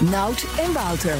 Nout en Wouter.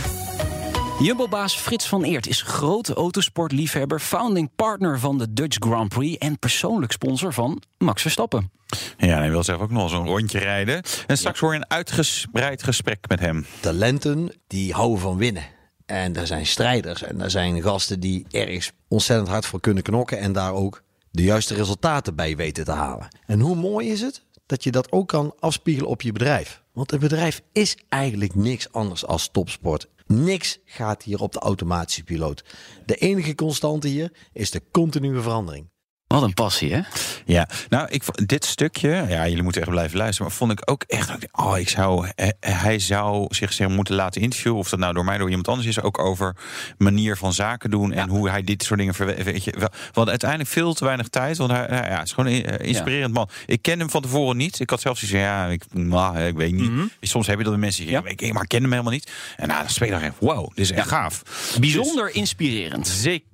Jumbo-baas Frits van Eert is grote autosportliefhebber, founding partner van de Dutch Grand Prix en persoonlijk sponsor van Max Verstappen. Ja, hij wil zelf ook nog eens een rondje rijden. En straks hoor je een uitgespreid gesprek met hem. Talenten die houden van winnen. En er zijn strijders en er zijn gasten die ergens ontzettend hard voor kunnen knokken en daar ook de juiste resultaten bij weten te halen. En hoe mooi is het dat je dat ook kan afspiegelen op je bedrijf? Want een bedrijf is eigenlijk niks anders als topsport. Niks gaat hier op de automatische piloot. De enige constante hier is de continue verandering. Wat een passie, hè? Ja, nou, ik, dit stukje, ja, jullie moeten echt blijven luisteren, maar vond ik ook echt, oh, ik zou, hij zou zich zeg, moeten laten interviewen, of dat nou door mij door iemand anders is, ook over manier van zaken doen en hoe hij dit soort dingen weet je, hadden uiteindelijk veel te weinig tijd, want hij, ja, is gewoon een eh, inspirerend man. Ik ken hem van tevoren niet. Ik had zelfs gezegd, ja, ik, nou, ik weet niet. Mhm. Soms heb je dat de mensen zeggen, ik, maar ik ken hem helemaal niet. En nou, dan speel ik wow, dit is echt gaaf. Bijzonder dus, inspirerend. Zeker.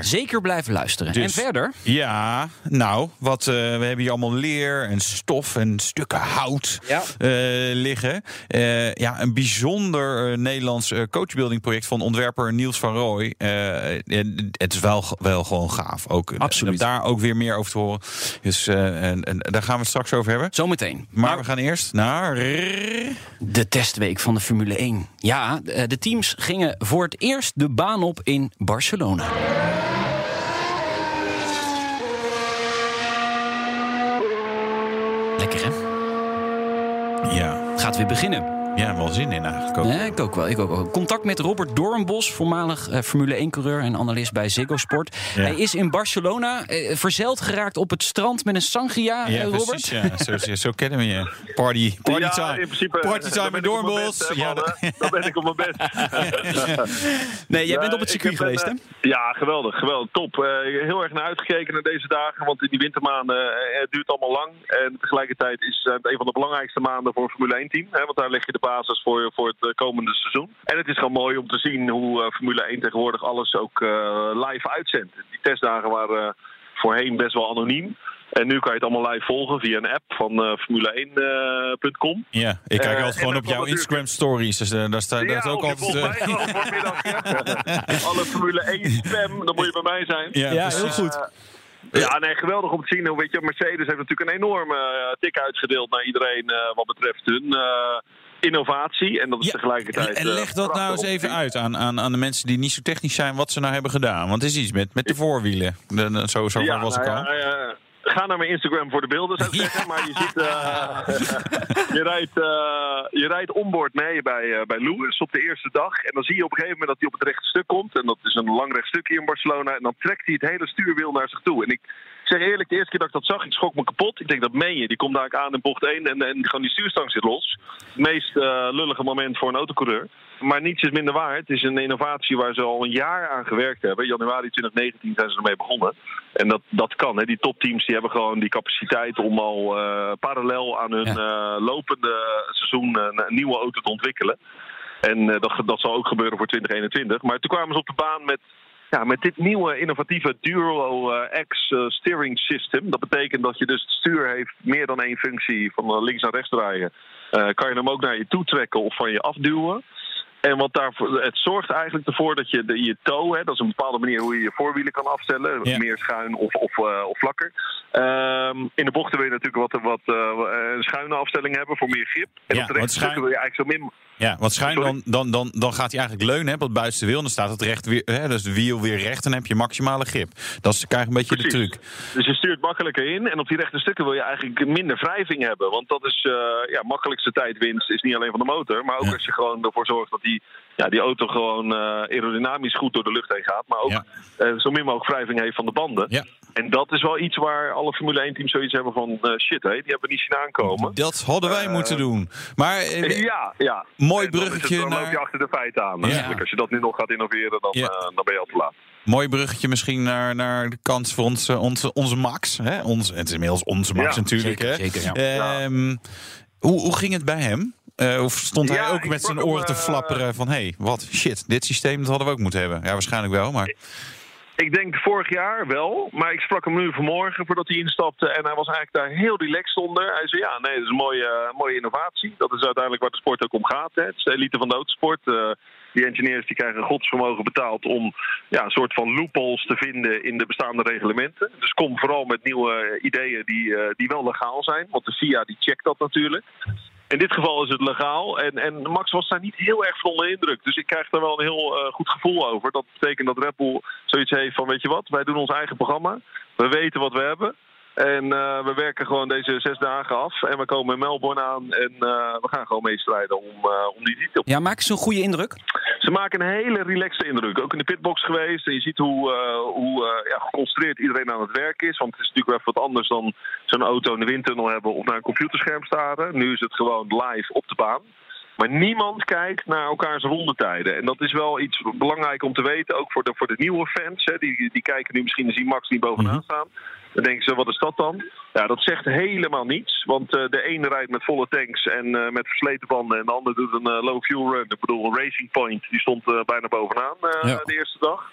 Zeker blijven luisteren. en dus- verder? Ja, nou, wat, uh, we hebben hier allemaal leer en stof en stukken hout ja. uh, liggen. Uh, ja, een bijzonder Nederlands coachbuilding project van ontwerper Niels van Rooij. het is wel, wel gewoon gaaf. Ook, Absoluut. Daar ook weer meer over te horen. Dus en, en, daar gaan we het straks over hebben. Zometeen. Maar, maar we gaan eerst naar... De testweek van de Formule 1. Ja, de teams gingen voor het eerst de baan op in Barcelona. Lekker hè? Ja. Gaat weer beginnen. Ja, wel zin in eigenlijk ook. Ja, ik ook wel. Ik ook wel. Contact met Robert Doornbos, voormalig uh, Formule 1-coureur en analist bij Ziggo Sport. Hij is in Barcelona uh, verzeld geraakt op het strand met een sangria, ja, uh, Robert. Precies, ja. zo, zo, kennen we je. Party, party ja, time. In principe, party time met Doornbos. Ja, dan ben ik op mijn bed. nee, jij bent op het circuit geweest, hè? Ja, geweldig. geweldig top. heel erg naar uitgekeken naar deze dagen, want in die wintermaanden het duurt allemaal lang. En tegelijkertijd is het een van de belangrijkste maanden voor een Formule 1-team. Want daar leg je de basis voor, voor het eh, komende seizoen. En het is gewoon mooi om te zien hoe uh, Formule 1 tegenwoordig alles ook uh, live uitzendt. Die testdagen waren voorheen best wel anoniem. En nu kan je het allemaal live volgen via een app van uh, Formule1.com. Uh, ja, ik kijk altijd gewoon op jouw Instagram stories. Dus daar staat ja, ook altijd. Uh... Mij voormiddag, ja. Alle Formule 1 spam, dan moet je bij mij zijn. Ja, ja heel goed. Ja, nee, geweldig om te zien. Weet je, Mercedes heeft natuurlijk een enorme tik uitgedeeld naar iedereen wat betreft hun innovatie. En dat is ja, tegelijkertijd. En leg dat nou eens even uit aan, aan, aan de mensen die niet zo technisch zijn, wat ze nou hebben gedaan. Want het is iets met, met de voorwielen. Zo zo ja, was ik nou al. Ja, ga naar mijn Instagram voor de beelden, zou ik zeggen. Maar je ziet, uh, je, rijdt, uh, je rijdt onboard mee bij, uh, bij Lewis op de eerste dag. En dan zie je op een gegeven moment dat hij op het rechte stuk komt. En dat is een lang recht stukje in Barcelona. En dan trekt hij het hele stuurwiel naar zich toe. En ik zeg eerlijk, de eerste keer dat ik dat zag, ik schrok me kapot. Ik denk, dat meen je. Die komt daar aan in bocht 1 en, en gewoon die stuurstang zit los. Het meest lullige moment voor een autocoureur. Maar niets is minder waar. Het is een innovatie waar ze al een jaar aan gewerkt hebben. Januari 2019 zijn ze ermee begonnen. En dat, dat kan. Hè. Die topteams die hebben gewoon die capaciteit om al uh, parallel aan hun ja. uh, lopende seizoen een, een, nieuwe auto te ontwikkelen. En uh, dat, dat zal ook gebeuren voor 2021. Maar toen kwamen ze op de baan met, ja, met dit nieuwe innovatieve Duro X steering system. Dat betekent dat je dus het stuur heeft meer dan één functie van links naar rechts draaien. kan je hem ook naar je toe trekken of van je afduwen. En wat daarvoor, het zorgt eigenlijk ervoor dat je de, je toe, hè, dat is een bepaalde manier hoe je je voorwielen kan afstellen, ja. meer schuin of, of, uh, of vlakker. Um, in de bochten wil je natuurlijk wat, wat uh, een schuine afstelling hebben voor meer grip. En ja, op de rechte stukken wil je eigenlijk zo min. Ja, wat schuin dan, dan, dan, dan gaat hij eigenlijk leunen hè, op het buitenste wiel. Dan staat het recht weer, hè, dus de wiel weer recht en dan heb je maximale grip. Dat is eigenlijk een beetje Precies. de truc. Dus je stuurt makkelijker in en op die rechte stukken wil je eigenlijk minder wrijving hebben. Want dat is uh, ja, makkelijkste tijdwinst is niet alleen van de motor, maar ook ja. als je gewoon ervoor zorgt dat die, ja, die auto gewoon uh, aerodynamisch goed door de lucht heen gaat. Maar ook ja. uh, zo min mogelijk wrijving heeft van de banden. Ja. En dat is wel iets waar alle Formule 1 teams zoiets hebben van eh, shit, hé, die hebben we niet zien aankomen. Dat hadden wij Eh, moeten doen. Maar eh, Ja, ja. Mooi dan bruggetje Dan loop je achter de feiten aan. Ja. Als je dat nu nog gaat innoveren, dan, Ja. eh, dan ben je al te laat. mooi bruggetje misschien naar, naar de kans voor onze, onze, onze Max. Hè? Ons, het is inmiddels onze Max Ja, natuurlijk. zeker, hè? zeker, ja. Ehm, hoe, hoe ging het bij hem? Eh, of stond hij Ja, ook met zijn oren te hem, flapperen van... hé, hey, wat, shit, dit systeem dat hadden we ook moeten hebben. Ja, waarschijnlijk wel, maar... Ik denk vorig jaar wel, maar ik sprak hem nu vanmorgen voordat hij instapte. En hij was eigenlijk daar heel relaxed onder. Hij zei: Ja, nee, dat is een mooie, eh, mooie innovatie. Dat is uiteindelijk waar de sport ook om gaat. Hè. Het is de elite van de autosport. Eh, die engineers die krijgen godsvermogen betaald om ja, een soort van loopholes te vinden in de bestaande reglementen. Dus kom vooral met nieuwe ideeën die, eh, die wel legaal zijn. Want de FIA die checkt dat natuurlijk. In dit geval is het legaal. En, en Max was daar niet heel erg van onder de indruk. Dus ik krijg daar wel een heel eh, goed gevoel over. Dat betekent dat Red Bull zoiets heeft van: weet je wat, wij doen ons eigen programma. We weten wat we hebben. En eh, we werken gewoon deze zes dagen af. En we komen in Melbourne aan. En eh, we gaan gewoon meestrijden om, eh, om die titel. Ja, maak eens een goede indruk. Ze maken een hele relaxte indruk. Ook in de pitbox geweest. En je ziet hoe, hoe ja, geconcentreerd iedereen aan het werk is. Want het is natuurlijk wel even wat anders dan zo'n auto in de windtunnel hebben of naar een computerscherm staren. Nu is het gewoon live op de baan. Maar niemand kijkt naar elkaars rondetijden. En dat is wel iets belangrijk om te weten, ook voor de, voor de nieuwe fans. Hè. Die, die kijken nu misschien en zien Max niet bovenaan staan. Dan denken ze, wat is dat dan? Ja, dat zegt helemaal niets. Want eh, de ene rijdt met volle tanks en eh, met versleten banden. En de ander doet een eh, low fuel run. Ik bedoel, Racing Point, die stond bijna bovenaan Ja. de eerste dag.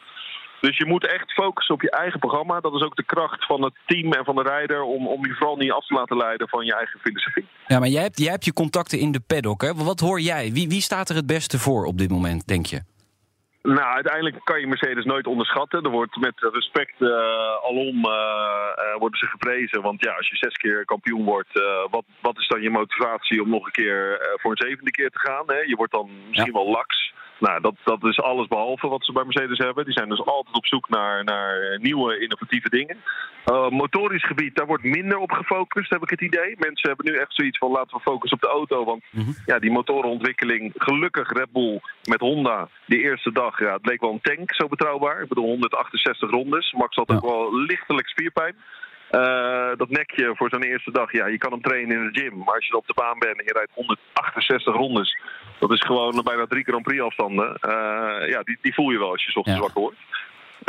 Dus je moet echt focussen op je eigen programma. Dat is ook de kracht van het team en van de rijder... om, om je vooral niet af te laten leiden van je eigen filosofie. Ja, maar jij hebt, jij hebt je contacten in de paddock. Hè? Wat hoor jij? Wie, wie staat er het beste voor op dit moment, denk je? Nou, uiteindelijk kan je Mercedes nooit onderschatten. Er wordt met respect eh, alom eh, eh, worden ze geprezen. Want ja, als je zes keer kampioen wordt, wat, wat is dan je motivatie om nog een keer voor een zevende keer te gaan? Hè? Je wordt dan misschien wel laks. Nou, dat, dat is alles behalve wat ze bij Mercedes hebben. Die zijn dus altijd op zoek naar, naar nieuwe, innovatieve dingen. Uh, motorisch gebied, daar wordt minder op gefocust, heb ik het idee. Mensen hebben nu echt zoiets van laten we focussen op de auto. Want ja, die motorenontwikkeling, gelukkig Red Bull met Honda, die eerste dag, ja, het leek wel een tank, zo betrouwbaar. Ik bedoel, 168 rondes. Max had ook wel lichtelijk spierpijn. Uh, dat nekje voor zo'n eerste dag, ja, je kan hem trainen in de gym. Maar als je op de baan bent en je rijdt 168 rondes, dat is gewoon bijna drie Grand Prix afstanden. Uh, ja, die, die voel je wel als je 's ochtends Ja. wakker wordt.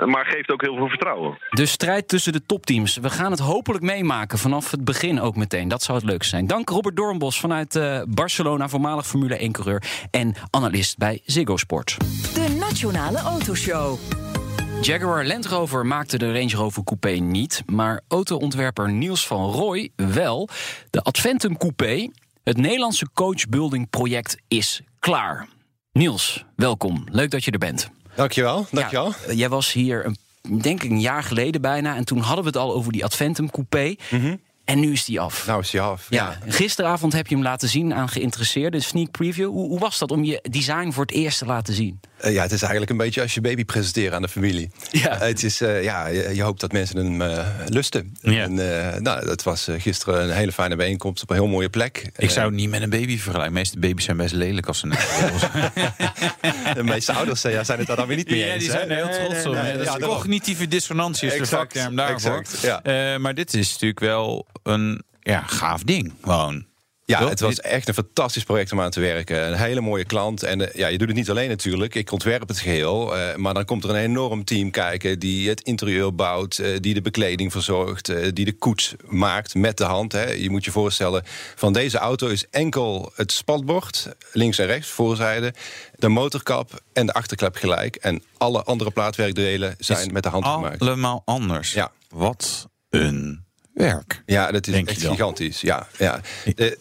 Uh, maar geeft ook heel veel vertrouwen. De strijd tussen de topteams. We gaan het hopelijk meemaken vanaf het begin ook meteen. Dat zou het leukste zijn. Dank Robert Doornbos vanuit eh, Barcelona, voormalig Formule 1-coureur en analist bij Ziggo Sport. De Nationale Autoshow. Jaguar Land Rover maakte de Range Rover Coupé niet, maar autoontwerper Niels van Rooij wel. De Adventum Coupé, het Nederlandse coachbuilding project, is klaar. Niels, welkom. Leuk dat je er bent. Dankjewel, dankjewel. Ja, jij was hier, een, denk ik, een jaar geleden bijna. En toen hadden we het al over die Adventum Coupé. En nu is die af. Nou is hij af. ja. Gisteravond heb je hem laten zien aan geïnteresseerden. De sneak preview. Hoe, hoe was dat om je design voor het eerst te laten zien? Eh, ja, het is eigenlijk een beetje als je baby presenteren aan de familie. Ja. Het is, eh, ja, je, je hoopt dat mensen hem eh, lusten. Ja. En, nou, dat was gisteren een hele fijne bijeenkomst op een heel mooie plek. Ik zou het niet met een baby vergelijken. De meeste baby's zijn best lelijk als ze net de meeste ouders eh, ja, zijn het daar dan weer niet mee Ja, eens. die zijn er heel trots op. nee, ja, daarom. cognitieve dissonantie is de vakterm daarvoor. exact, ja. Maar dit is natuurlijk wel een ja, gaaf ding. Gewoon. Ja, het was echt een fantastisch project om aan te werken. Een hele mooie klant. En eh, ja, je doet het niet alleen natuurlijk. Ik ontwerp het geheel. eh, maar dan komt er een enorm team kijken die het interieur bouwt, eh, die de bekleding verzorgt, die de koets maakt met de hand. Hè. Je moet je voorstellen, van deze auto is enkel het spatbord, links en rechts, voorzijde, de motorkap en de achterklep gelijk. En alle andere plaatwerkdelen zijn met de hand gemaakt. Allemaal anders. Ja. Wat een werk. Ja, dat is echt gigantisch. Ja, ja. Eh,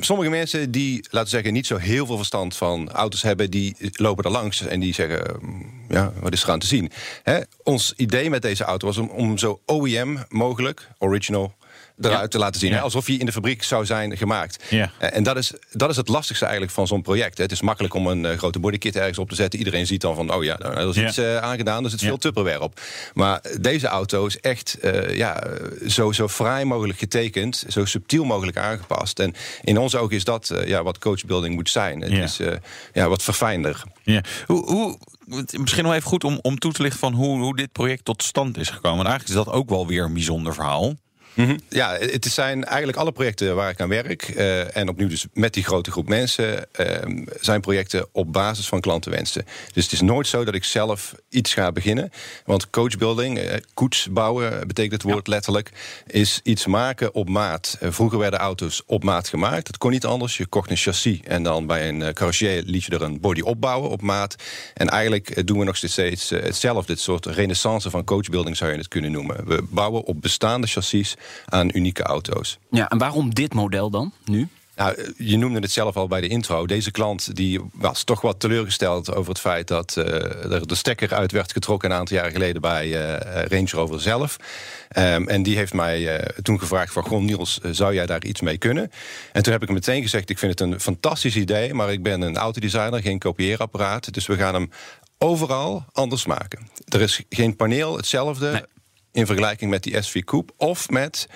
sommige mensen die, laten we zeggen, niet zo heel veel verstand van auto's hebben, die lopen er langs en die zeggen: mm, Ja, wat is er aan te zien? Hè? Ons idee met deze auto was om, om zo OEM mogelijk, original. Eruit Ja. te laten zien. Ja. Hè? Alsof hij in de fabriek zou zijn gemaakt. Ja. Eh, En dat is, dat is het lastigste eigenlijk van zo'n project. Hè. Het is makkelijk om een eh, grote bodykit ergens op te zetten. Iedereen ziet dan van, oh ja, nou, er is iets eh, aangedaan. Er zit veel Tupperware op. Maar deze auto is echt ja, zo, zo fraai mogelijk getekend. Zo subtiel mogelijk aangepast. En in onze ogen is dat ja, wat coachbuilding moet zijn. Het Ja. is ja, wat verfijnder. Ja. Hoe, hoe, misschien wel even goed om, om toe te lichten van hoe, hoe dit project tot stand is gekomen. Eigenlijk is dat ook wel weer een bijzonder verhaal. Ja, het zijn eigenlijk alle projecten waar ik aan werk. eh, en opnieuw dus met die grote groep mensen... eh, zijn projecten op basis van klantenwensen. Dus het is nooit zo dat ik zelf iets ga beginnen. Want coachbuilding, eh, koets bouwen betekent het woord letterlijk... is iets maken op maat. Eh, vroeger werden auto's op maat gemaakt. Dat kon niet anders. Je kocht een chassis en dan bij een carrossier liet je er een body opbouwen op maat. En eigenlijk doen we nog steeds hetzelfde. Dit soort renaissance van coachbuilding zou je het kunnen noemen. We bouwen op bestaande chassis aan unieke auto's. Ja, en waarom dit model dan, nu? Nou, je noemde het zelf al bij de intro. Deze klant die was toch wat teleurgesteld over het feit dat eh, er de stekker uit werd getrokken een aantal jaren geleden bij eh, Range Rover zelf. Ehm, en die heeft mij eh, toen gevraagd van, goh Niels, zou jij daar iets mee kunnen? En toen heb ik hem meteen gezegd, ik vind het een fantastisch idee, maar ik ben een autodesigner, geen kopieerapparaat. Dus we gaan hem overal anders maken. Er is geen paneel hetzelfde Nee. In vergelijking met die SV Coupe of met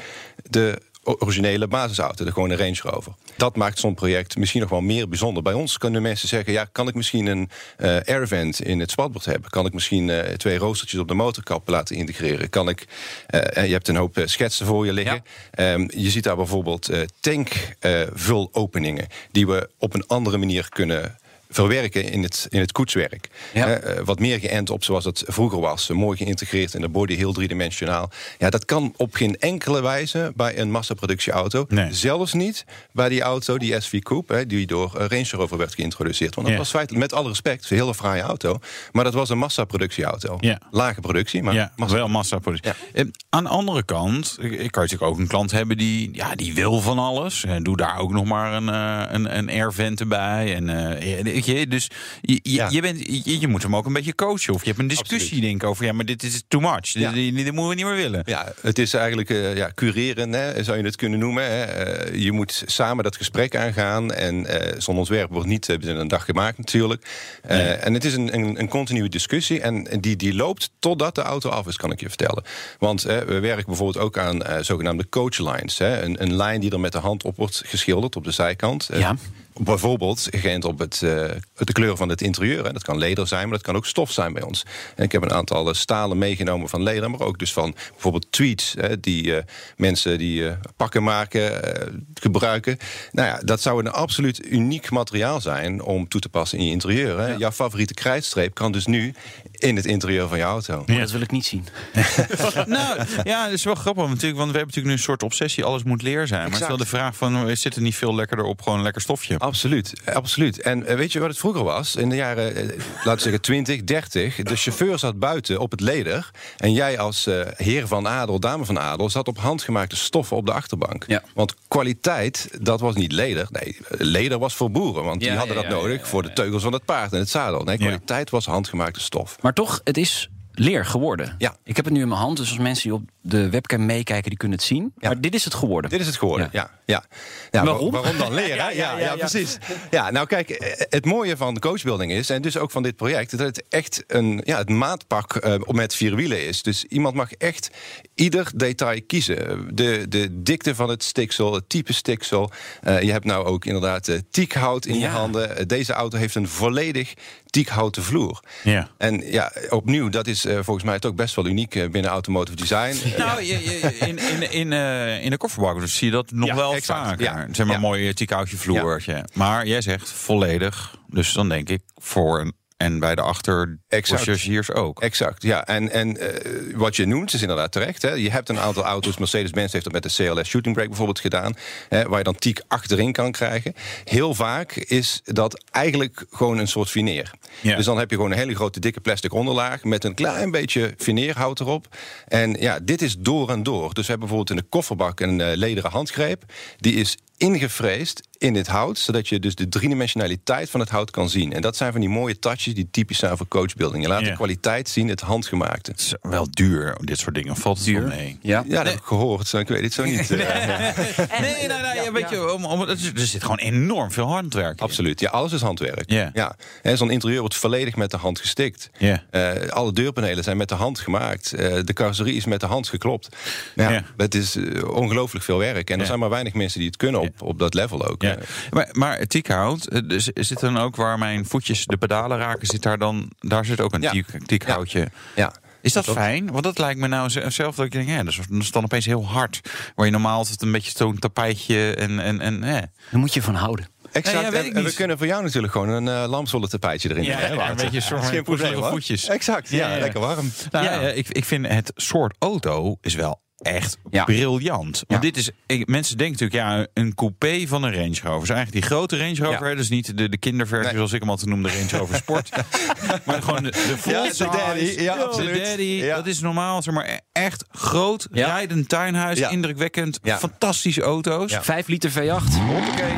de originele basisauto, de gewone Range Rover. Dat maakt zo'n project misschien nog wel meer bijzonder. Bij ons kunnen mensen zeggen, ja, kan ik misschien een eh airvent in het spatbord hebben? Kan ik misschien eh, twee roostertjes op de motorkap laten integreren? Kan ik, eh, je hebt een hoop schetsen voor je liggen. Ehm, je ziet daar bijvoorbeeld tankvulopeningen die we op een andere manier kunnen verwerken in het, in het koetswerk. Ja. Eh, wat meer geënt op zoals het vroeger was. Mooi geïntegreerd in de body, heel driedimensionaal. Ja, dat kan op geen enkele wijze bij een massaproductieauto. Nee. Zelfs niet bij die auto, die SV Coupe, die door eh, Range Rover werd geïntroduceerd. Want dat Ja. was feitelijk, met alle respect, een hele fraaie auto. Maar dat was een massaproductieauto. Ja. Lage productie, maar ja, massa- wel massaproductie. Ja. Eh, Aan de andere kant, kan natuurlijk ook een klant hebben die, ja, die wil van alles. En doe daar ook nog maar een, eh, een, een airvent erbij. En, weet je, dus je, je, Ja. je, bent, je, je moet hem ook een beetje coachen. Of je hebt een discussie Absoluut. denk ik over, ja, maar dit is too much. Ja. Dit, dit, dit moeten we niet meer willen. Ja, het is eigenlijk eh, ja, cureren, hè, zou je het kunnen noemen. Hè. Eh, je moet samen dat gesprek aangaan. En eh zo'n ontwerp wordt niet binnen een dag gemaakt natuurlijk. En het is een, een, een continue discussie. En die, die loopt totdat de auto af is, kan ik je vertellen. Want we werken bijvoorbeeld ook aan zogenaamde coachlines. Hè. Een, een lijn die er met de hand op wordt geschilderd op de zijkant. Ja. Bijvoorbeeld geënt op het, eh, de kleur van het interieur. Hè. Dat kan leder zijn, maar dat kan ook stof zijn bij ons. En ik heb een aantal eh, stalen meegenomen van leder, maar ook dus van bijvoorbeeld tweets hè, die eh, mensen die pakken maken gebruiken. Nou ja, dat zou een absoluut uniek materiaal zijn om toe te passen in je interieur. Hè. Jouw favoriete krijtstreep kan dus nu in het interieur van je auto. Maar Dat wil ik niet zien. nou, ja, dat is wel grappig natuurlijk, want we hebben natuurlijk nu een soort obsessie, alles moet leer zijn. Maar het is wel de vraag van, zit er niet veel lekkerder op gewoon een lekker stofje? Absoluut, absoluut. En eh, weet je wat het vroeger was? In de jaren, eh, laten we zeggen 20, 30. De chauffeur zat buiten op het leder. En jij als eh, heer van adel, dame van adel... zat op handgemaakte stoffen op de achterbank. Ja. Want kwaliteit, dat was niet leder. Nee, leder was voor boeren. Want die Ja, hadden ja, dat ja, nodig ja, ja, voor de teugels van het paard en het zadel. Nee, Ja. kwaliteit was handgemaakte stof. Maar toch, het is leer geworden. Ja. Ik heb het nu in mijn hand, dus als mensen die op de webcam meekijken, die kunnen het zien. Ja. Maar dit is het geworden. Dit is het geworden, Ja. ja. ja. Waarom? wa- Waarom dan leren? ja, ja, ja, precies. Ja, nou kijk, eh, het mooie van coachbuilding is, en dus ook van dit project, dat het echt een, ja, het maatpak eh, met vier wielen is. Dus iemand mag echt ieder detail kiezen. De, de dikte van het stiksel, het type stiksel. Eh, je hebt nou ook inderdaad eh, tiekhout in je handen. Deze auto heeft een volledig tiekhouten vloer. Ja. En ja, opnieuw, dat is eh, volgens mij toch best wel uniek eh, binnen automotive design. Nou, je- je- in, in, in, eh, in de kofferbak dus zie je dat nog Ja, wel exact. vaker. Ja. Zeg maar Ja. een mooi tiekhoutje vloertje. Maar jij zegt volledig. Dus dan denk ik voor en, en bij de achter Exact. passagiers ook. Exact, ja. En, en eh, wat je noemt is inderdaad terecht. Hè. Je hebt een aantal auto's, Mercedes-Benz heeft dat met de CLS Shooting Brake bijvoorbeeld gedaan. Hè, waar je dan tiek achterin kan krijgen. Heel vaak is dat eigenlijk gewoon een soort fineer. Ja. Dus dan heb je gewoon een hele grote dikke plastic onderlaag... met een klein beetje fineerhout erop. En ja, dit is door en door. Dus we hebben bijvoorbeeld in de kofferbak een eh, lederen handgreep. Die is ingefreesd in dit hout, zodat je dus de driedimensionaliteit van het hout kan zien. En dat zijn van die mooie touches die typisch zijn voor coachbuilding. Je laat Ja. de kwaliteit zien, het handgemaakte. Het is wel duur, dit soort dingen. Valt het Duur. mee? Ja. Ja, dat heb ik gehoord. zo, Ik weet het zo niet. eh. Nee, nee, nee, weet je, om, om, er zit gewoon enorm veel handwerk in. Absoluut. Ja, alles is handwerk. Ja. Ja. En Zo'n interieur wordt volledig met de hand gestikt. Ja. Eh, alle deurpanelen zijn met de hand gemaakt. Eh, de carrosserie is met de hand geklopt. Ja, Ja. Het is eh, ongelooflijk veel werk. En er zijn maar weinig mensen die het kunnen op op dat level ook. Ja. Eh, Maar, maar het tiekhout, eh, dus zit dan ook waar mijn voetjes de pedalen raken, zit daar dan, daar zit ook een Ja. tiek- tiekhoutje. ja. Is dat Dat- fijn? Want dat lijkt me nou zelf dat ik denk, ja, dat is, dan opeens heel hard. Waar je normaal altijd een beetje zo'n tapijtje en, en, en ja. Daar moet je van houden. Exact. Nee, ja, weet En- we kunnen voor jou natuurlijk gewoon een uh, lamzolle tapijtje erin Ja, doen, hè, ja, een beetje een soort geen hoor. voetjes. Exact, ja, Ja, ja. lekker warm. Nou, Ja. ja, ik, ik vind het soort auto is wel echt Ja. briljant. Want Ja. dit is, ik- mensen denken natuurlijk, ja, een coupé van een Range Rover. Dus eigenlijk die grote Range Rover, Ja. hè, dus niet de, de kinderversie Nee. zoals ik hem altijd noemde, Range Rover Sport. maar gewoon de, de full Ja, de daddy. Ja, de absoluut. daddy. Ja. Dat is normaal, zeg maar, echt groot, Ja. rijdend tuinhuis, Ja. indrukwekkend, Ja. fantastische auto's. Ja. 5 liter V8. Hoppakee.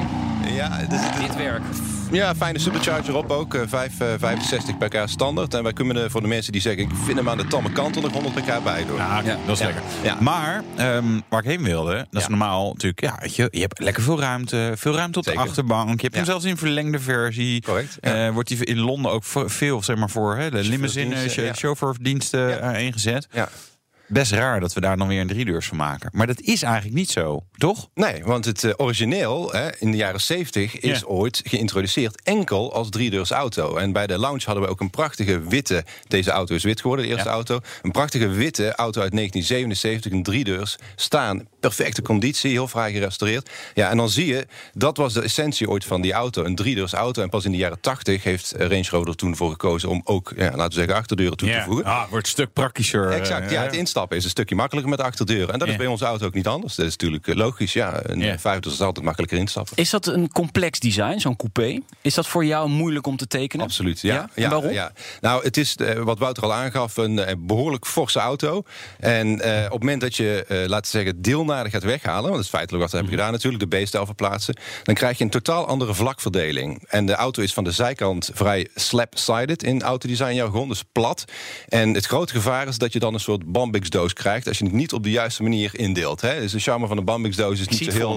Ja, dus het- Dit werk. Ja, fijne supercharger op ook. eh, vijf, eh, 65 pk standaard. En wij kunnen er voor de mensen die zeggen... ik vind hem aan de tamme kant er nog 100 pk bij doen. Ja, Ja. dat is lekker. Ja. Maar ehm, waar ik heen wilde, dat is normaal natuurlijk, ja, weet je, je hebt lekker veel ruimte, veel ruimte op Zeker. de achterbank. Je hebt hem zelfs in verlengde versie. Correct. Eh, wordt die in Londen ook veel, zeg maar, voor hè, de limousine, Chauffeurdiensten, eh, ingezet. Ja. Best raar dat we daar dan weer een driedeurs van maken. Maar dat is eigenlijk niet zo, toch? Nee, want het eh, origineel hè, in de jaren 70 is Ja. ooit geïntroduceerd enkel als driedeurs auto. En bij de launch hadden we ook een prachtige witte. Deze auto is wit geworden, de eerste Ja. auto. Een prachtige witte auto uit 1977, een driedeurs. Staan, perfecte conditie, heel fraai gerestaureerd. Ja, en dan zie je, dat was de essentie ooit van die auto. Een driedeurs auto. En pas in de jaren 80 heeft eh, Range Rover er toen voor gekozen om ook, ja, laten we zeggen, achterdeuren toe te voegen. Ah, wordt een stuk praktischer. Exact, eh, ja, hè? het instappen is een stukje makkelijker met de achterdeur. En dat is bij onze auto ook niet anders. Dat is natuurlijk eh, logisch. Ja, een Ja. vijfde is altijd makkelijker instappen. Is dat een complex design, zo'n coupé? Is dat voor jou moeilijk om te tekenen? Absoluut, ja. Ja? En waarom? Ja. Nou, het is eh, wat Wouter al aangaf, een eh, behoorlijk forse auto. En eh, op het moment dat je, eh, laten we zeggen, gaat weghalen... want dat is feitelijk wat we hebben gedaan natuurlijk, de B-stijl verplaatsen... dan krijg je een totaal andere vlakverdeling. En de auto is van de zijkant vrij slap-sided in autodesign jargon, dus plat. En het grote gevaar is dat je dan een soort Bambix-doos krijgt... als je het niet op de juiste manier indeelt. Hè. Dus de charme van een Bambix-doos is niet zo heel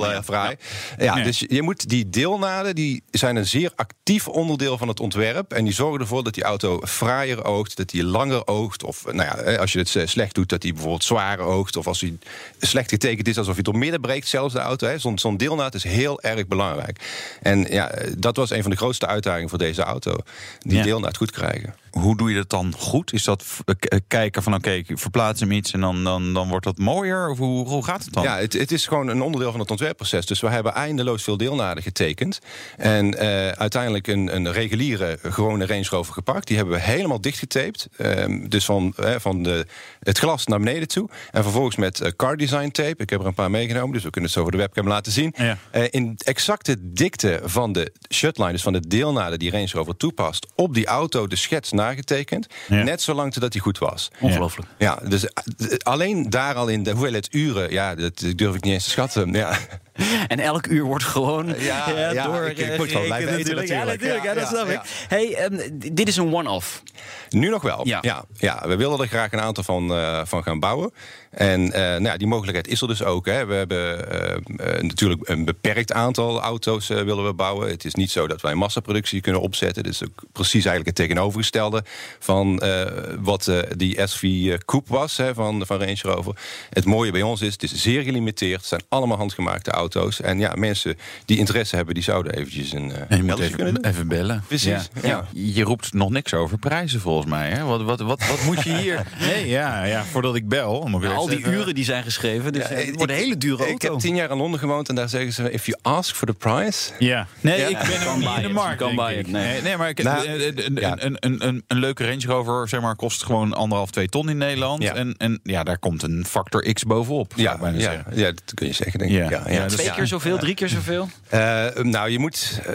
eh, ja. dus je- moet die deelnaden, die zijn een zeer actief onderdeel van het ontwerp. En die zorgen ervoor dat die auto fraaier oogt, dat die langer oogt. Of nou ja, hè, als je het eh, slecht doet, dat die bijvoorbeeld zwaar oogt. Of als hij slecht getekend is, alsof hij door midden breekt, zelfs de auto. hè. Zo'n zo'n deelnaad is heel erg belangrijk. En ja, dat was een van de grootste uitdagingen voor deze auto. Die Ja. deelnaad goed krijgen. Hoe doe je dat dan goed? Is dat k- eh, kijken van oké, ik verplaats hem iets en dan, dan, dan wordt dat mooier? Of hoe, hoe gaat het dan? Ja, het, het is gewoon een onderdeel van het ontwerpproces. Dus we hebben eindeloos veel deelnaden getekend. En eh, uiteindelijk een, een reguliere, gewone Range Rover gepakt. Die hebben we helemaal dichtgetaped. Ehm, dus van, eh, van de, het glas naar beneden toe. En vervolgens met eh, car design tape. Ik heb er een paar meegenomen, dus we kunnen het zo voor de webcam laten zien. Ja. Eh, in exacte dikte van de shutline, dus van de deelnaden die Range Rover toepast... op die auto de schets nagetekend. Ja. Net zolang totdat die goed was. Ongelooflijk. Ja, dus eh, alleen daar al in de hoeveelheid uren, ja, dat durf ik niet eens te schatten. Ja, En elk uur wordt gewoon Ja, eh, ja, door ik- ik moet wel blijven eten natuurlijk. Ja, natuurlijk. Ja, Ja, dat ja, snap ja. ik. Hey, ehm, dit is een one-off. nu nog wel. Ja. Ja. Ja, we willen er graag een aantal van, eh, van gaan bouwen. En eh, nou ja, die mogelijkheid is er dus ook. Hè. We hebben eh, eh, natuurlijk een beperkt aantal auto's eh, willen we bouwen. Het is niet zo dat wij massaproductie kunnen opzetten. Dat is ook precies eigenlijk het tegenovergestelde van eh, wat eh, die SV eh, Coupe was hè, van, van Range Rover. Het mooie bij ons is, het is zeer gelimiteerd. Het zijn allemaal handgemaakte auto's. En ja, mensen die interesse hebben, die zouden eventjes een En uh, je moet even, bellen. Precies, ja. Je roept nog niks over prijzen volgens mij. Hè? Wat, wat, wat, wat moet je hier... Nee, ja, ja, voordat ik bel. Moet ik Al die even- uren die zijn geschreven. Dus Ja, het wordt een hele dure Ik auto. heb tien jaar in Londen gewoond en daar zeggen ze: if you ask for the price. Ja. Nee, Ja. ik ben ook niet in de markt. Kan ik. nee. Nee, maar ik, Nou, een, een, ja. een, een, een, een leuke Range Rover zeg maar, kost gewoon anderhalf, twee ton in Nederland. Ja. En, en ja, daar komt een factor X bovenop. Ja, ik bijna ja, zeggen. ja, dat kun je zeggen, denk ik. Ja. Ja, ja. Ja, dus- Twee Ja. keer zoveel, drie keer zoveel? Eh, nou, je moet. eh,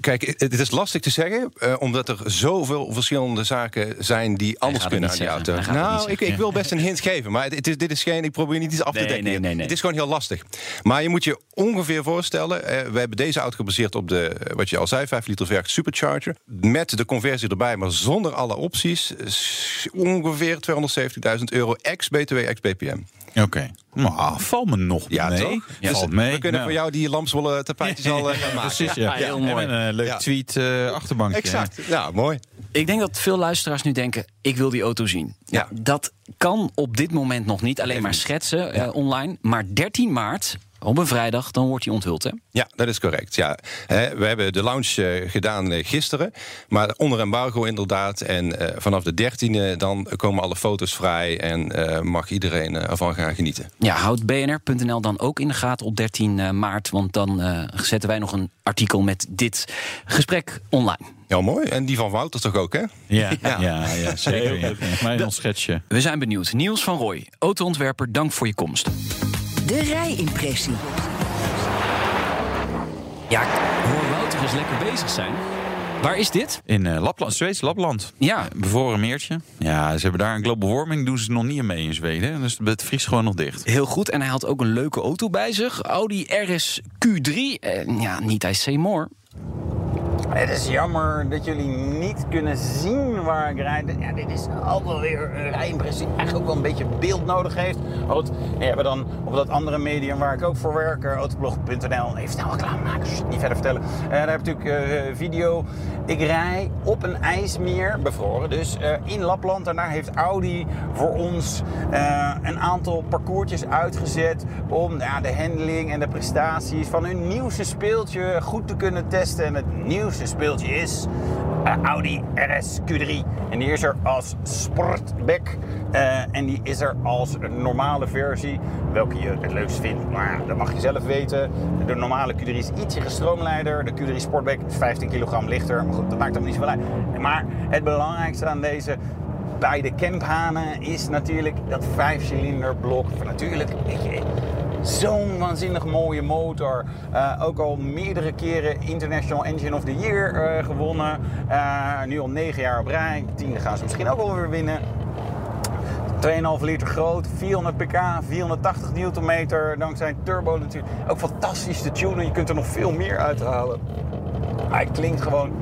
kijk, het is lastig te zeggen, eh, omdat er zoveel verschillende zaken zijn die anders kunnen aan die auto. Nou, ik, ik wil best een hint geven, maar het, het is, dit is geen. Ik probeer niet iets af te Nee, dekken. nee, nee, nee. Het is gewoon heel lastig. Maar je moet je ongeveer voorstellen. we hebben deze auto gebaseerd op de, wat je al zei, 5 liter verk supercharger. Met de conversie erbij, maar zonder alle opties. ongeveer 270.000 euro ex-BTW, ex-BPM. Oké. Nou, valt me nog Ja, mee. toch? Ja, Dus valt mee. We kunnen Nou. voor jou die lamswollen tapijtjes al eh, gaan maken. Precies, ja. Ja, heel En mooi. met een leuk Ja. tweet eh, achterbankje. Exact. Ja, mooi. Ik denk dat veel luisteraars nu denken: ik wil die auto zien. Ja. Nou, dat kan op dit moment nog niet. Alleen maar schetsen eh, online. Maar 13 maart Op een vrijdag, dan wordt hij onthuld, hè? Ja, dat is correct. Ja. Hè, we hebben de launch eh, gedaan eh, gisteren. Maar onder embargo inderdaad. En eh, vanaf de 13e dan komen alle foto's vrij. En eh, mag iedereen ervan gaan genieten. Ja, houdt bnr.nl dan ook in de gaten op 13 maart. Want dan eh, zetten wij nog een artikel met dit gesprek online. Ja, mooi. En die van Wouter toch ook, hè? Ja, ja. ja, zeker. Ja. Ons schetsje. We zijn benieuwd. Niels van Rooij, autoontwerper, dank voor je komst. De rijimpressie. Ja, ik hoor Wouter eens lekker bezig zijn. Waar is dit? In eh, Lapland, Zweeds Lapland. Ja. Bevroren meertje. Ja, ze hebben daar een global warming, doen ze nog niet mee in Zweden. Dus het vriest gewoon nog dicht. Heel goed. En hij had ook een leuke auto bij zich. Audi RS Q3. Eh, ja, niet IC More. Het is jammer dat jullie niet kunnen zien waar ik rijd. Ja, dit is wel weer een rijimpressie. Eigenlijk ook wel een beetje beeld nodig heeft. Goed, we hebben dan op dat andere medium waar ik ook voor werk, eh, autoblog.nl, even snel maken, dus niet verder vertellen. Eh, daar heb ik natuurlijk eh, video. Ik rij op een ijsmeer, bevroren dus, in Lapland. En daar heeft Audi voor ons een aantal parcoursjes uitgezet om ja, de handling en de prestaties van hun nieuwste speeltje goed te kunnen testen. En het nieuwste speeltje is eh, Audi RS Q3. En die is er als Sportback. eh, en die is er als normale versie. Welke je het leukst vindt, maar dat mag je zelf weten. De normale Q3 is ietsje gestroomlijnder. De Q3 Sportback is 15 kilogram lichter. Maar goed, dat maakt hem niet zoveel uit. Maar het belangrijkste aan deze beide camphanen is natuurlijk dat vijfcilinder blok. Van natuurlijk, weet je, Zo'n waanzinnig mooie motor. Eh, ook al meerdere keren International Engine of the Year eh, gewonnen. Eh, nu al negen jaar op rij. Tiende gaan ze misschien ook wel weer winnen. 2,5 liter groot, 400 pk, 480 newtonmeter. Dankzij turbo natuurlijk. Ook fantastisch te tunen. Je kunt er nog veel meer uithalen. Hij klinkt gewoon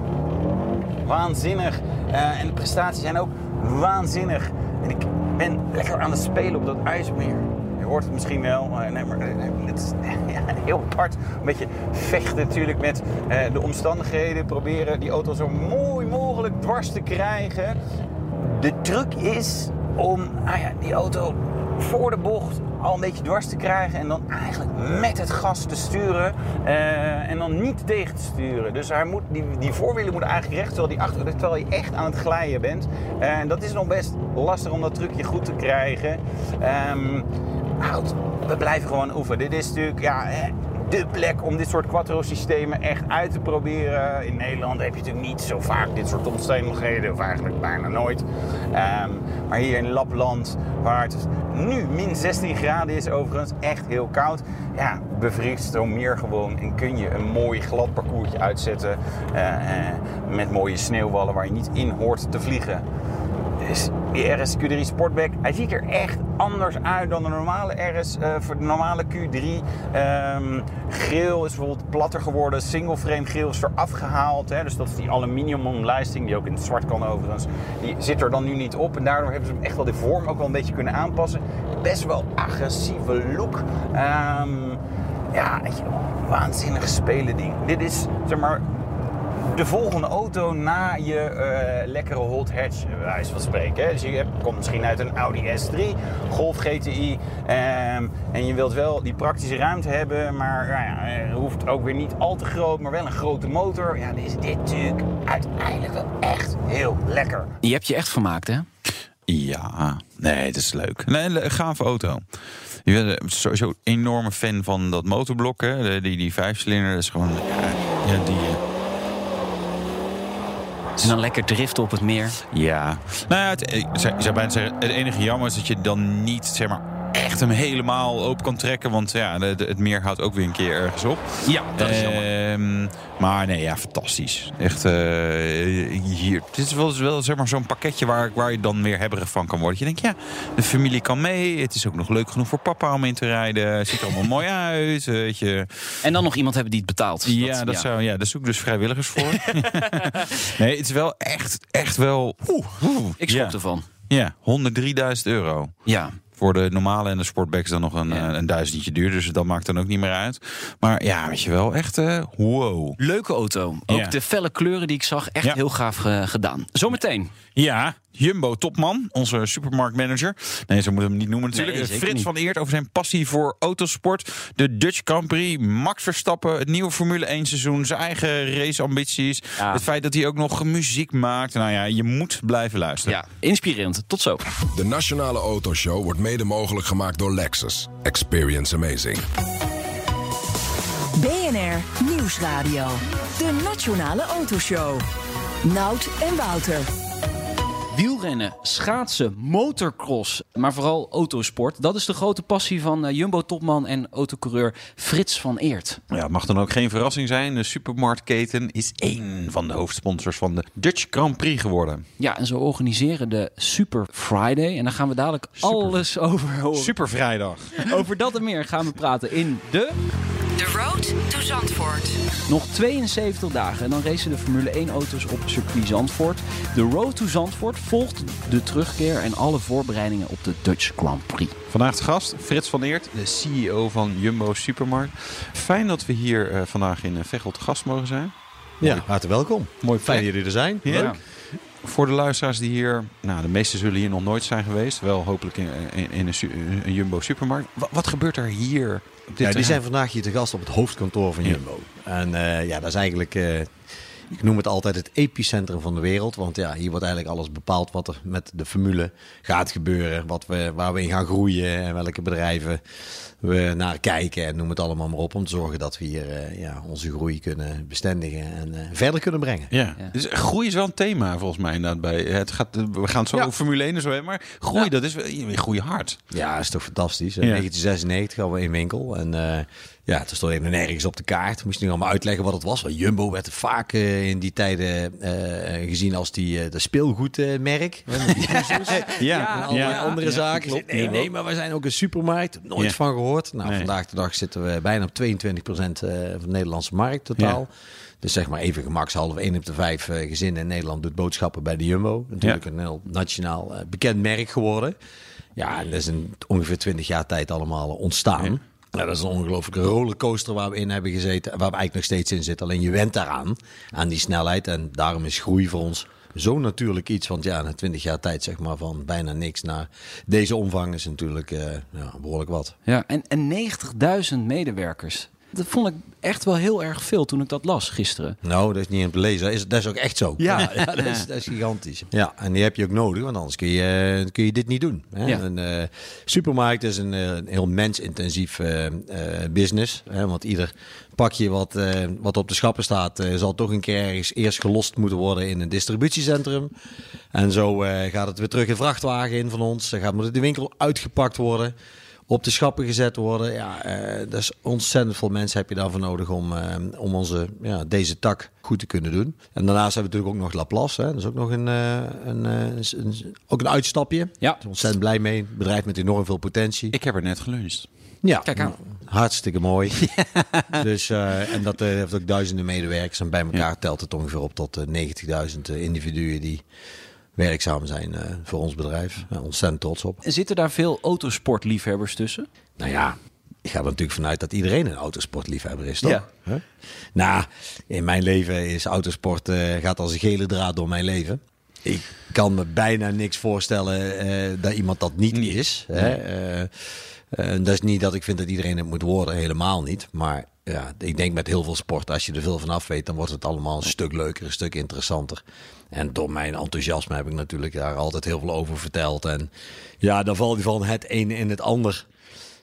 waanzinnig. En de prestaties zijn ook waanzinnig. En ik ben lekker aan het spelen op dat ijsmeer. Je hoort het misschien wel. eh, nee, maar het is ja, heel apart. Een beetje vechten natuurlijk met eh, de omstandigheden. Proberen die auto zo mooi mogelijk dwars te krijgen. De truc is om nou ja, die auto voor de bocht al een beetje dwars te krijgen en dan eigenlijk met het gas te sturen eh, en dan niet tegen te sturen. Dus hij moet, die, die voorwielen moeten eigenlijk recht, terwijl, die achter, terwijl je echt aan het glijden bent. En dat is nog best lastig om dat trucje goed te krijgen. Ehm, we blijven gewoon oefenen. Dit is natuurlijk ja, hè, de plek om dit soort quattro-systemen echt uit te proberen. In Nederland heb je natuurlijk niet zo vaak dit soort omstandigheden, of eigenlijk bijna nooit. Ehm, maar hier in Lapland, waar het nu min 16 graden is overigens, echt heel koud. Ja, bevriest zo meer gewoon en kun je een mooi glad parcoursje uitzetten eh, eh, met mooie sneeuwwallen waar je niet in hoort te vliegen. Dus die RS Q3 Sportback, hij ziet er echt anders uit dan de normale RS, eh, voor de normale Q3. Ehm geel is bijvoorbeeld platter geworden, single frame geel is eraf gehaald. Hè, dus dat is die aluminium omlijsting, die ook in het zwart kan overigens. Die zit er dan nu niet op en daardoor hebben ze hem echt wel de vorm ook wel een beetje kunnen aanpassen. Best wel agressieve look. Ehm, ja, waanzinnig spelen ding. Dit is, zeg maar, de volgende auto na je eh, lekkere hot hatch, bij wijze van spreken. hè. Dus je hebt, komt misschien uit een Audi S3, Golf GTI. ehm, en je wilt wel die praktische ruimte hebben, maar nou ja, het hoeft ook weer niet al te groot, maar wel een grote motor. Ja, dan is dit natuurlijk uiteindelijk wel echt heel lekker. Je hebt je echt vermaakt, hè? Ja, nee, het is leuk. Nee, een gave auto. Je bent sowieso een enorme fan van dat motorblok. Hè? Die, die vijfcilinder, dat is gewoon... Ja, ja, die... En dan lekker driften op het meer. Ja. Nou ja, ik zou bijna zeggen, het enige jammer is dat je dan niet, zeg maar, echt hem helemaal open kan trekken. Want ja, de- de- het meer houdt ook weer een keer ergens op. Ja, dat is jammer. Ehm, maar nee, ja, fantastisch. Echt, eh, hier. Dit is wel, wel zeg maar, zo'n pakketje waar, waar je dan weer hebberig van kan worden. Je denkt, ja, de familie kan mee. Het is ook nog leuk genoeg voor papa om in te rijden. Het ziet er allemaal mooi uit, weet je. En dan nog iemand hebben die het betaalt. Ja, dat, zou, ja, daar zoek ik dus vrijwilligers voor. nee, het is wel echt, echt wel... Oeh, oeh, Ik schrok ja. ervan. Ja, 103.000 euro. Ja. Voor de normale en de sportback is dan nog een, Ja. eh, een duizendje duur. Dus dat maakt dan ook niet meer uit. Maar ja, weet je wel, echt eh wow. Leuke auto. Ook Ja. de felle kleuren die ik zag, echt Ja. heel gaaf eh, gedaan. Zometeen. Ja, Jumbo-topman, onze supermarktmanager. Nee, zo moeten hem niet noemen natuurlijk. Nee, Frits niet. van Eert over zijn passie voor autosport. De Dutch Grand Prix, Max Verstappen, het nieuwe Formule 1 seizoen, zijn eigen raceambities. Ja. Het feit dat hij ook nog muziek maakt. Nou ja, je moet blijven luisteren. Ja, inspirerend. Tot zo. De Nationale Autoshow wordt mede mogelijk gemaakt door Lexus. Experience amazing. BNR Nieuwsradio. De Nationale Autoshow. Nout en Wouter. Wielrennen, schaatsen, motorcross, maar vooral autosport. Dat is de grote passie van eh, Jumbo-topman en autocoureur Frits van Eert. Ja, het mag dan ook geen verrassing zijn. De supermarktketen is één van de hoofdsponsors van de Dutch Grand Prix geworden. Ja, en ze organiseren de Super Friday. En daar gaan we dadelijk alles over horen. Super vrijdag. Over dat en meer gaan we praten in de... The Road to Zandvoort. Nog 72 dagen en dan racen de Formule 1 auto's op circuit Zandvoort. De Road to Zandvoort volgt de terugkeer en alle voorbereidingen op de Dutch Grand Prix. Vandaag de gast, Frits van Eert, de CEO van Jumbo Supermarkt. Fijn dat we hier eh, vandaag in eh, Veghel te gast mogen zijn. Ja, hartelijk welkom. Mooi Fijn dat jullie er zijn. Ja. Leuk. Voor de luisteraars die hier, nou de meeste zullen hier nog nooit zijn geweest. Wel hopelijk in, in, in een, Jumbo Supermarkt. Wat, wat gebeurt er hier? Ja, die terrein? zijn vandaag hier te gast op het hoofdkantoor van Jumbo. En eh, ja, dat is eigenlijk, eh, ik noem het altijd het epicentrum van de wereld. Want ja, hier wordt eigenlijk alles bepaald wat er met de formule gaat gebeuren. Wat we, waar we in gaan groeien en welke bedrijven we naar kijken. En noem het allemaal maar op. Om te zorgen dat we hier eh, ja, onze groei kunnen bestendigen en eh, verder kunnen brengen. Ja. Ja. Dus groei is wel een thema volgens mij inderdaad. Bij, het gaat, we gaan het zo Ja. over Formule 1 en zo hebben. Maar groei, Ja. dat is groei hard. Ja, dat is toch fantastisch. In Ja. 1996 hadden we in winkel. En eh, ja, toen stond even nergens op de kaart. Moest je nu allemaal uitleggen wat het was. Want Jumbo werd vaak eh, in die tijden eh, gezien als die, eh, de speelgoedmerk. Ja, en allerlei andere zaken. klopt. Nee, Ja. nee, maar we zijn ook een supermarkt. Nooit Ja. van gehoord. Nou, Nee. vandaag de dag zitten we bijna op 22% eh, van de Nederlandse markt totaal. Dus zeg maar even gemakshalve 1 op de 5 eh, gezinnen in Nederland doet boodschappen bij de Jumbo. Natuurlijk een heel nationaal eh, bekend merk geworden. Ja, en dat is in ongeveer 20 jaar tijd allemaal ontstaan. Nou, dat is een ongelooflijke rollercoaster waar we in hebben gezeten. Waar we eigenlijk nog steeds in zitten. Alleen je went daaraan, aan die snelheid. En daarom is groei voor ons zo natuurlijk iets. Want ja, na 20 jaar tijd zeg maar van bijna niks naar deze omvang is natuurlijk eh, ja, behoorlijk wat. Ja, en, en 90.000 medewerkers. Dat vond ik echt wel heel erg veel toen ik dat las gisteren. Nou, dat is niet in te lezen. Dat is, dat is ook echt zo. Ja, ja, dat, is, dat is gigantisch. Ja, en die heb je ook nodig, want anders kun je, eh, kun je dit niet doen. Hè? Ja. Een eh, supermarkt is een, eh, een heel mensintensief eh, business. Hè? Want ieder pakje wat, wat op de schappen staat, zal toch een keer ergens eerst gelost moeten worden in een distributiecentrum. En zo gaat het weer terug in vrachtwagen in van ons. Dan gaat het de winkel uitgepakt worden op de schappen gezet worden. Ja, eh dat is ontzettend veel mensen heb je daarvoor nodig om, eh, om onze, ja, deze tak goed te kunnen doen. En daarnaast hebben we natuurlijk ook nog Laplace. Hè. Dat is ook nog een, eh, een, eh, een, ook een uitstapje. Ja. Ontzettend blij mee. Een bedrijf met enorm veel potentie. Ik heb er net geluncht. Ja, Kijk aan. hartstikke mooi. dus, eh, en dat heeft ook duizenden medewerkers. En bij elkaar telt het ongeveer op tot eh, 90.000 individuen die werkzaam zijn eh, voor ons bedrijf. Ontzettend trots op. Zitten daar veel autosportliefhebbers tussen? Nou ja, ik ga er natuurlijk vanuit dat iedereen een autosportliefhebber is, toch? Ja. Huh? Nou, in mijn leven is autosport eh, gaat als een gele draad door mijn leven. Ik kan me bijna niks voorstellen eh, dat iemand dat niet is. Hè? Dat is niet dat ik vind dat iedereen het moet worden, helemaal niet. Maar ja, ik denk met heel veel sport, als je er veel van af weet, dan wordt het allemaal een stuk leuker, een stuk interessanter. En door mijn enthousiasme heb ik natuurlijk daar altijd heel veel over verteld. En ja, dan valt van het een in het ander.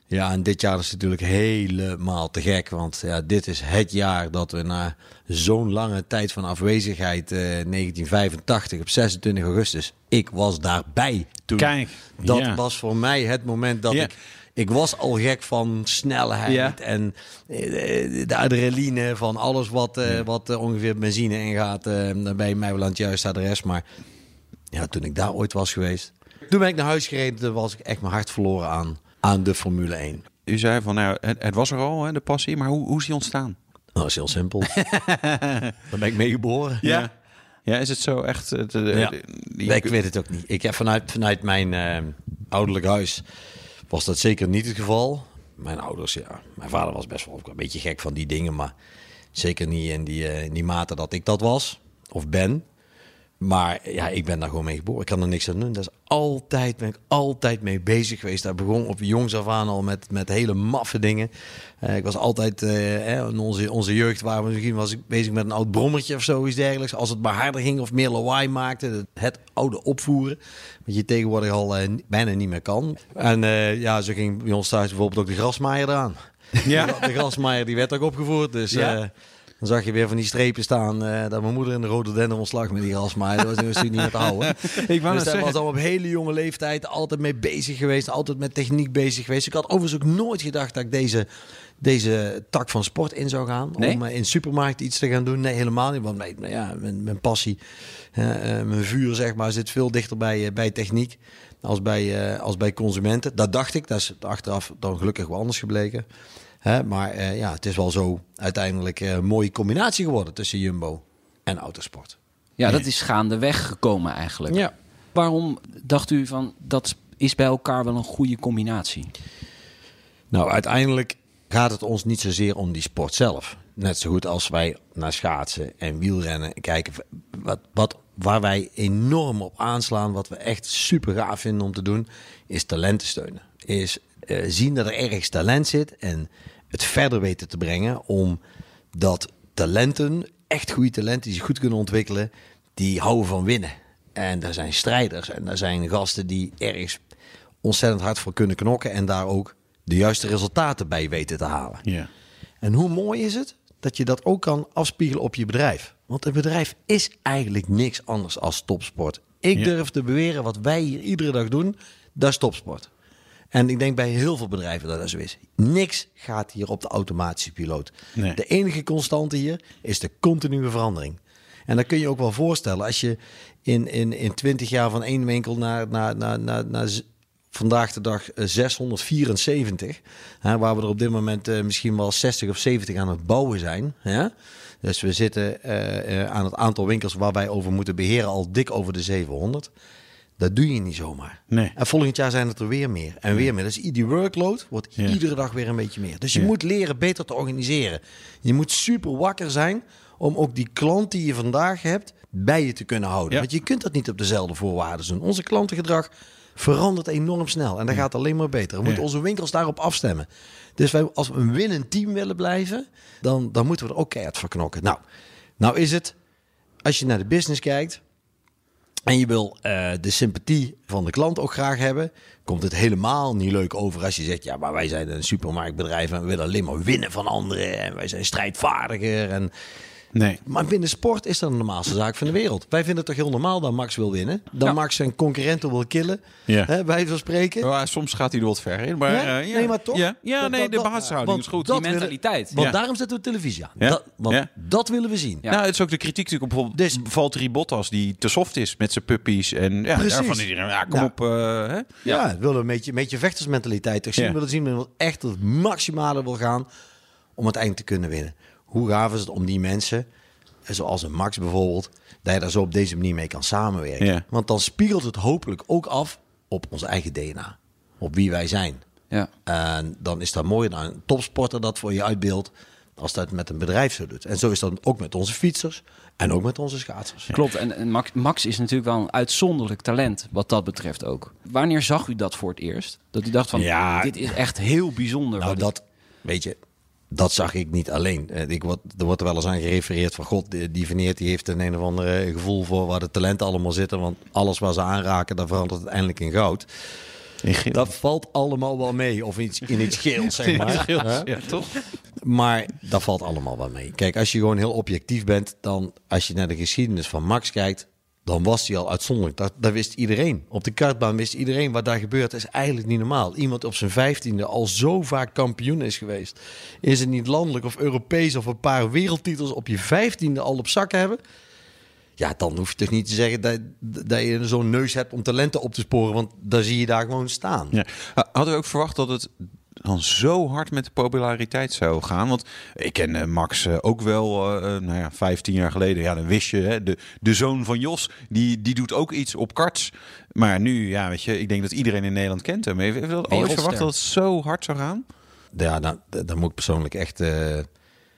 Ja, en dit jaar is het natuurlijk helemaal te gek. Want ja, dit is het jaar dat we na zo'n lange tijd van afwezigheid, eh, 1985 op 26 augustus, ik was daarbij toen. Kijk, dat ja. was voor mij het moment dat Ja. ik. Ik was al gek van snelheid Ja. en eh, de adrenaline van alles wat, eh, wat eh, ongeveer benzine ingaat. eh, dan ben je mij wel aan het juiste adres. Maar ja, toen ik daar ooit was geweest, toen ben ik naar huis gereden. Toen was ik echt mijn hart verloren aan, aan de Formule 1. U zei van, nou, het, het was er al, hè, de passie. Maar hoe, hoe is die ontstaan? Nou, dat is heel simpel. Daar ben ik mee geboren. Ja. Ja, is het zo echt... Het, Ja. ik weet het ook niet. Ik heb vanuit, vanuit mijn eh, ouderlijk huis was dat zeker niet het geval. Mijn ouders, ja. Mijn vader was best wel een beetje gek van die dingen, maar zeker niet in die, eh, in die mate dat ik dat was of ben. Maar ja, ik ben daar gewoon mee geboren. Ik kan er niks aan doen. Dat is altijd, ben ik altijd mee bezig geweest. Daar begon op jongs af aan al met, met hele maffe dingen. Eh, ik was altijd, eh, in onze, onze jeugd waren we misschien was ik bezig met een oud brommertje of zoiets dergelijks. Als het maar harder ging of meer lawaai maakte. Het, oude opvoeren. Wat je tegenwoordig al eh, bijna niet meer kan. En ja, zo ging bij ons thuis bijvoorbeeld ook de grasmaaier eraan. Ja. De grasmaaier die werd ook opgevoerd. Dus Ja. Dan zag je weer van die strepen staan. eh, dat mijn moeder in de rode dender ontslag met die grasmaaier. Dat was natuurlijk niet meer te houden. Ik dus daar was al op hele jonge leeftijd altijd mee bezig geweest. Altijd met techniek bezig geweest. Ik had overigens ook nooit gedacht dat ik deze, deze tak van sport in zou gaan. Nee? Om eh, in supermarkt iets te gaan doen. Nee, helemaal niet. Want nee, nou ja, mijn, mijn passie, eh, mijn vuur zeg maar, zit veel dichter bij, bij techniek. Als bij, als bij consumenten. Dat dacht ik. Dat is achteraf dan gelukkig wel anders gebleken. Hè, maar eh, ja, het is wel zo uiteindelijk eh, een mooie combinatie geworden tussen Jumbo en autosport. Ja, dat is gaandeweg gekomen eigenlijk. Ja. Waarom dacht u van dat is bij elkaar wel een goede combinatie? Nou, uiteindelijk gaat het ons niet zozeer om die sport zelf. Net zo goed als wij naar schaatsen en wielrennen kijken. Wat, wat, waar wij enorm op aanslaan, wat we echt super gaaf vinden om te doen, is talenten steunen. Is eh, zien dat er ergens talent zit en het verder weten te brengen om dat talenten, echt goede talenten die zich goed kunnen ontwikkelen, die houden van winnen. En daar zijn strijders en daar zijn gasten die ergens ontzettend hard voor kunnen knokken en daar ook de juiste resultaten bij weten te halen. Ja. En hoe mooi is het dat je dat ook kan afspiegelen op je bedrijf? Want een bedrijf is eigenlijk niks anders als topsport. Ik Ja. durf te beweren wat wij hier iedere dag doen, dat is topsport. En ik denk bij heel veel bedrijven dat dat zo is. Niks gaat hier op de automatische piloot. Nee. De enige constante hier is de continue verandering. En dan kun je ook wel voorstellen, als je in, in, in 20 jaar van één winkel naar, naar, naar, naar, naar vandaag de dag eh, 674, hè, waar we er op dit moment eh, misschien wel 60 of 70 aan het bouwen zijn. Hè? Dus we zitten eh, eh, aan het aantal winkels waar wij over moeten beheren al dik over de 700. Dat doe je niet zomaar. Nee. En volgend jaar zijn het er weer meer. En weer meer. Dus die workload wordt Ja. iedere dag weer een beetje meer. Dus je Ja. moet leren beter te organiseren. Je moet super wakker zijn om ook die klant die je vandaag hebt bij je te kunnen houden. Ja. Want je kunt dat niet op dezelfde voorwaarden doen. Onze klantengedrag verandert enorm snel. En dat gaat alleen maar beter. We moeten onze winkels daarop afstemmen. Dus wij, als we een winnend team willen blijven, dan, dan moeten we er ook keihard voor knokken. Nou, nou is het, als je naar de business kijkt, en je wil eh, de sympathie van de klant ook graag hebben, komt het helemaal niet leuk over als je zegt: Ja, maar wij zijn een supermarktbedrijf en we willen alleen maar winnen van anderen en wij zijn strijdvaardiger. En... Nee. Maar binnen sport is dat de normaalste zaak van de wereld. Wij vinden het toch heel normaal dat Max wil winnen, dat Ja. Max zijn concurrenten wil killen, Ja. hè, bij van spreken. Ja, soms gaat hij er wat ver in. Maar, Ja? eh, ja. Nee, maar toch? Ja, ja Dat- nee, dat- de basishouding want is goed. Die willen- mentaliteit. Want Ja. daarom zetten we televisie aan. Ja. Dat, want Ja. dat willen we zien. Ja. Nou, het is ook de kritiek natuurlijk op bijvoorbeeld Dus- Valtteri Bottas die te soft is met zijn puppies en ja, Precies. daarvan iedereen. Ja, kom Ja. op. eh, hè? Ja, we willen een beetje, een beetje vechtersmentaliteit toch zien. Ja. We willen zien dat echt het maximale wil gaan om het eind te kunnen winnen. Hoe gaaf is het om die mensen, eh, zoals een Max bijvoorbeeld, dat je daar zo op deze manier mee kan samenwerken. Ja. Want dan spiegelt het hopelijk ook af op ons eigen DNA. Op wie wij zijn. Ja. En dan is dat mooier dan een topsporter dat voor je uitbeeldt. Als dat met een bedrijf zo doet. En zo is dat ook met onze fietsers. En ook met onze schaatsers. Klopt, en, en Max, Max is natuurlijk wel een uitzonderlijk talent wat dat betreft ook. Wanneer zag u dat voor het eerst? Dat u dacht van, Ja. dit is echt heel bijzonder. Nou, ik- dat, weet je, dat zag ik niet alleen. Eh, Ik word, er wordt er wel eens aan gerefereerd van... God, die Veneert die heeft een een of andere gevoel voor waar de talenten allemaal zitten. Want alles waar ze aanraken, dat verandert uiteindelijk in goud. Dat valt allemaal wel mee. Of iets, in iets geels, zeg maar. Hè? Ja, toch? Maar dat valt allemaal wel mee. Kijk, als je gewoon heel objectief bent, dan als je naar de geschiedenis van Max kijkt, dan was hij al uitzonderlijk. Dat, dat wist iedereen. Op de kartbaan wist iedereen wat daar gebeurt. Is eigenlijk niet normaal. Iemand op zijn vijftiende al zo vaak kampioen is geweest. Is het niet landelijk of Europees of een paar wereldtitels op je vijftiende al op zak hebben? Ja, dan hoef je toch niet te zeggen dat, dat je zo'n neus hebt om talenten op te sporen. Want dan zie je daar gewoon staan. Ja. Hadden we ook verwacht dat het zo hard met de populariteit zou gaan? Want ik ken eh, Max eh, ook wel, eh, nou ja, 15 jaar geleden. Ja, dan wist je, hè, de, de zoon van Jos, die, die doet ook iets op karts. Maar nu, ja, weet je, ik denk dat iedereen in Nederland kent hem. Heeft je ooit verwacht dat het zo hard zou gaan? Ja, nou, dan moet ik persoonlijk echt eh,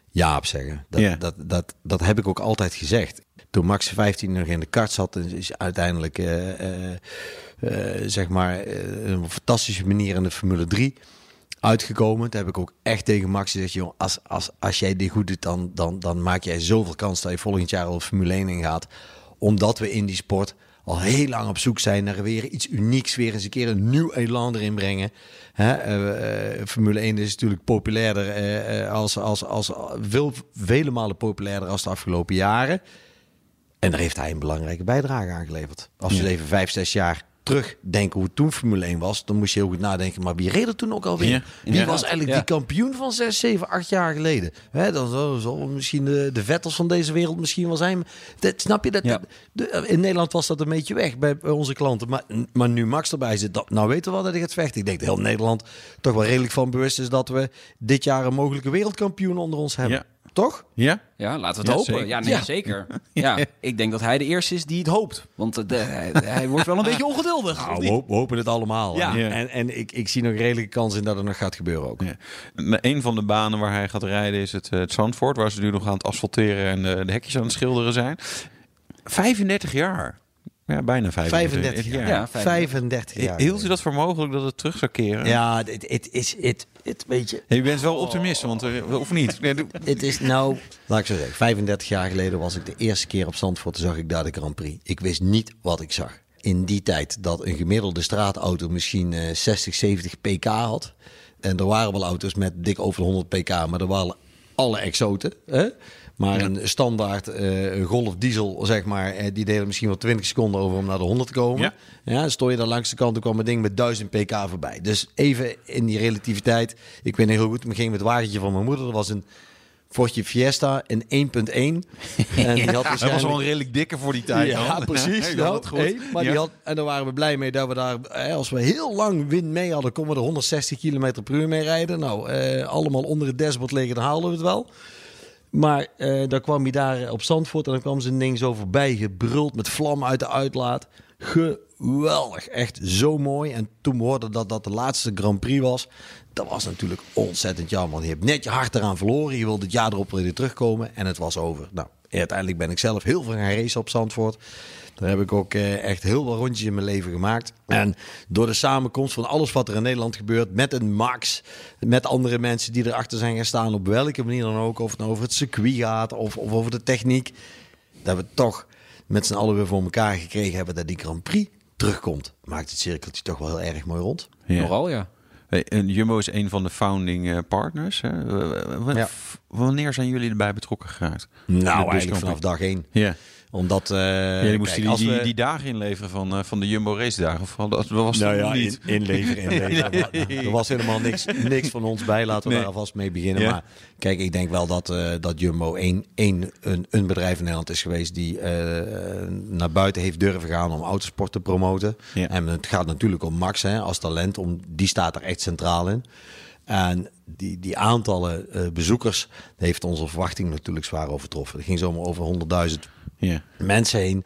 ja op zeggen. Dat, dat, dat, dat heb ik ook altijd gezegd. Toen Max 15 nog in de kart zat, is uiteindelijk zeg maar een fantastische manier in de Formule 3 uitgekomen. Daar heb ik ook echt tegen Max gezegd, joh, als, als, als jij dit goed doet, dan, dan, dan maak jij zoveel kans dat je volgend jaar al de Formule 1 ingaat. Omdat we in die sport al heel lang op zoek zijn naar weer iets unieks, weer eens een keer een nieuw elan erin brengen. Hè, eh, eh, Formule 1 is natuurlijk populairder eh, als, als, als veel, vele malen populairder als de afgelopen jaren. En daar heeft hij een belangrijke bijdrage aan geleverd. Als we even vijf, zes jaar terugdenken hoe het toen Formule 1 was, dan moest je heel goed nadenken. Maar wie reed er toen ook alweer? Ja, Wie was eigenlijk ja. die kampioen van zes, zeven, acht jaar geleden? Hè, dat zal, misschien de, de Vettels van deze wereld misschien wel zijn. Dat, snap je? Dat, Ja. in Nederland was dat een beetje weg bij, bij onze klanten. Maar, maar nu Max erbij zit, dat, nou weten we wel dat hij gaat vechten. Ik denk dat heel Nederland toch wel redelijk van bewust is dat we dit jaar een mogelijke wereldkampioen onder ons hebben. Toch? Ja? Ja, laten we het Ja, hopen. zeker. Ja, nee, Ja. zeker. Ja, ik denk dat hij de eerste is die het hoopt. Want eh, de- hij, hij wordt wel een beetje ongeduldig. Nou, we, hopen het allemaal. Ja. En, Ja. en, en ik, ik zie nog redelijke kans in dat het nog gaat gebeuren ook. Ja. Een van de banen waar hij gaat rijden is het, eh, het Zandvoort, waar ze nu nog aan het asfalteren en eh, de hekjes aan het schilderen zijn. 35 jaar. Ja, bijna 35, 35 jaar. Ja, 35 jaar. Hield u dat voor mogelijk dat het terug zou keren? Ja, het, het is... Het, het, weet je, Je bent wel optimist, want, eh, of niet? Nee, het is nou... Laat ik zo zeggen. 35 jaar geleden was ik de eerste keer op Zandvoort. Toen zag ik daar de Grand Prix. Ik wist niet wat ik zag. In die tijd dat een gemiddelde straatauto misschien eh, 60, 70 pk had. En er waren wel auto's met dik over de 100 pk. Maar er waren alle exoten. Hè? Maar een standaard eh, Golf diesel, zeg maar, eh, die deden misschien wel 20 seconden over om naar de 100 te komen. Ja. Ja, dan stond je daar langs de kant, toen kwam een ding met 1000 pk voorbij. Dus even in die relativiteit. Ik weet niet heel goed, we gingen met het wagentje van mijn moeder. Dat was een Fortje Fiesta in 1.1. En die had Hij was wel een redelijk dikke voor die tijd. ja, dan. precies. Heel Nou, goed. hey, maar Ja. die had, en daar waren we blij mee dat we daar, eh, als we heel lang wind mee hadden, konden we er 160 km per uur mee rijden. Nou, eh, allemaal onder het dashboard liggen, dan haalden we het wel. Maar eh dan kwam hij daar op Zandvoort en dan kwam zijn ding zo voorbij, gebruld met vlam uit de uitlaat. Geweldig, echt zo mooi. En toen we hoorden dat dat de laatste Grand Prix was, dat was natuurlijk ontzettend jammer. Je hebt net je hart eraan verloren, je wilde het jaar erop weer terugkomen en het was over. Nou, uiteindelijk ben ik zelf heel veel gaan racen op Zandvoort. Daar heb ik ook eh, echt heel veel rondjes in mijn leven gemaakt. En door de samenkomst van alles wat er in Nederland gebeurt, met een Max, met andere mensen die erachter zijn gaan staan, op welke manier dan ook, of het nou over het circuit gaat of, of over de techniek, dat we toch met z'n allen weer voor elkaar gekregen hebben dat die Grand Prix terugkomt. Maakt het cirkeltje toch wel heel erg mooi rond. Ja. Nogal, ja. Hey, en Jumbo is een van de founding eh, partners. Hè? W- w- Ja. f- Wanneer zijn jullie erbij betrokken geraakt? Nou, eigenlijk vanaf dag één. Ja. Omdat... eh Ja, die kijk, die, als die, we- die dagen inleveren van, eh, van de Jumbo race dagen. Of dat was Nou het ja, niet. in, inleveren, inleveren. er was helemaal niks, niks van ons bij. Laten we Nee. daar alvast mee beginnen. Ja. Maar kijk, ik denk wel dat, eh, dat Jumbo één, één, een, een bedrijf in Nederland is geweest... die eh, naar buiten heeft durven gaan om autosport te promoten. Ja. En het gaat natuurlijk om Max hè, als talent. Om, die staat er echt centraal in. En die, die aantallen eh, bezoekers heeft onze verwachting natuurlijk zwaar overtroffen. Het ging zomaar over 100.000 Ja. mensen heen.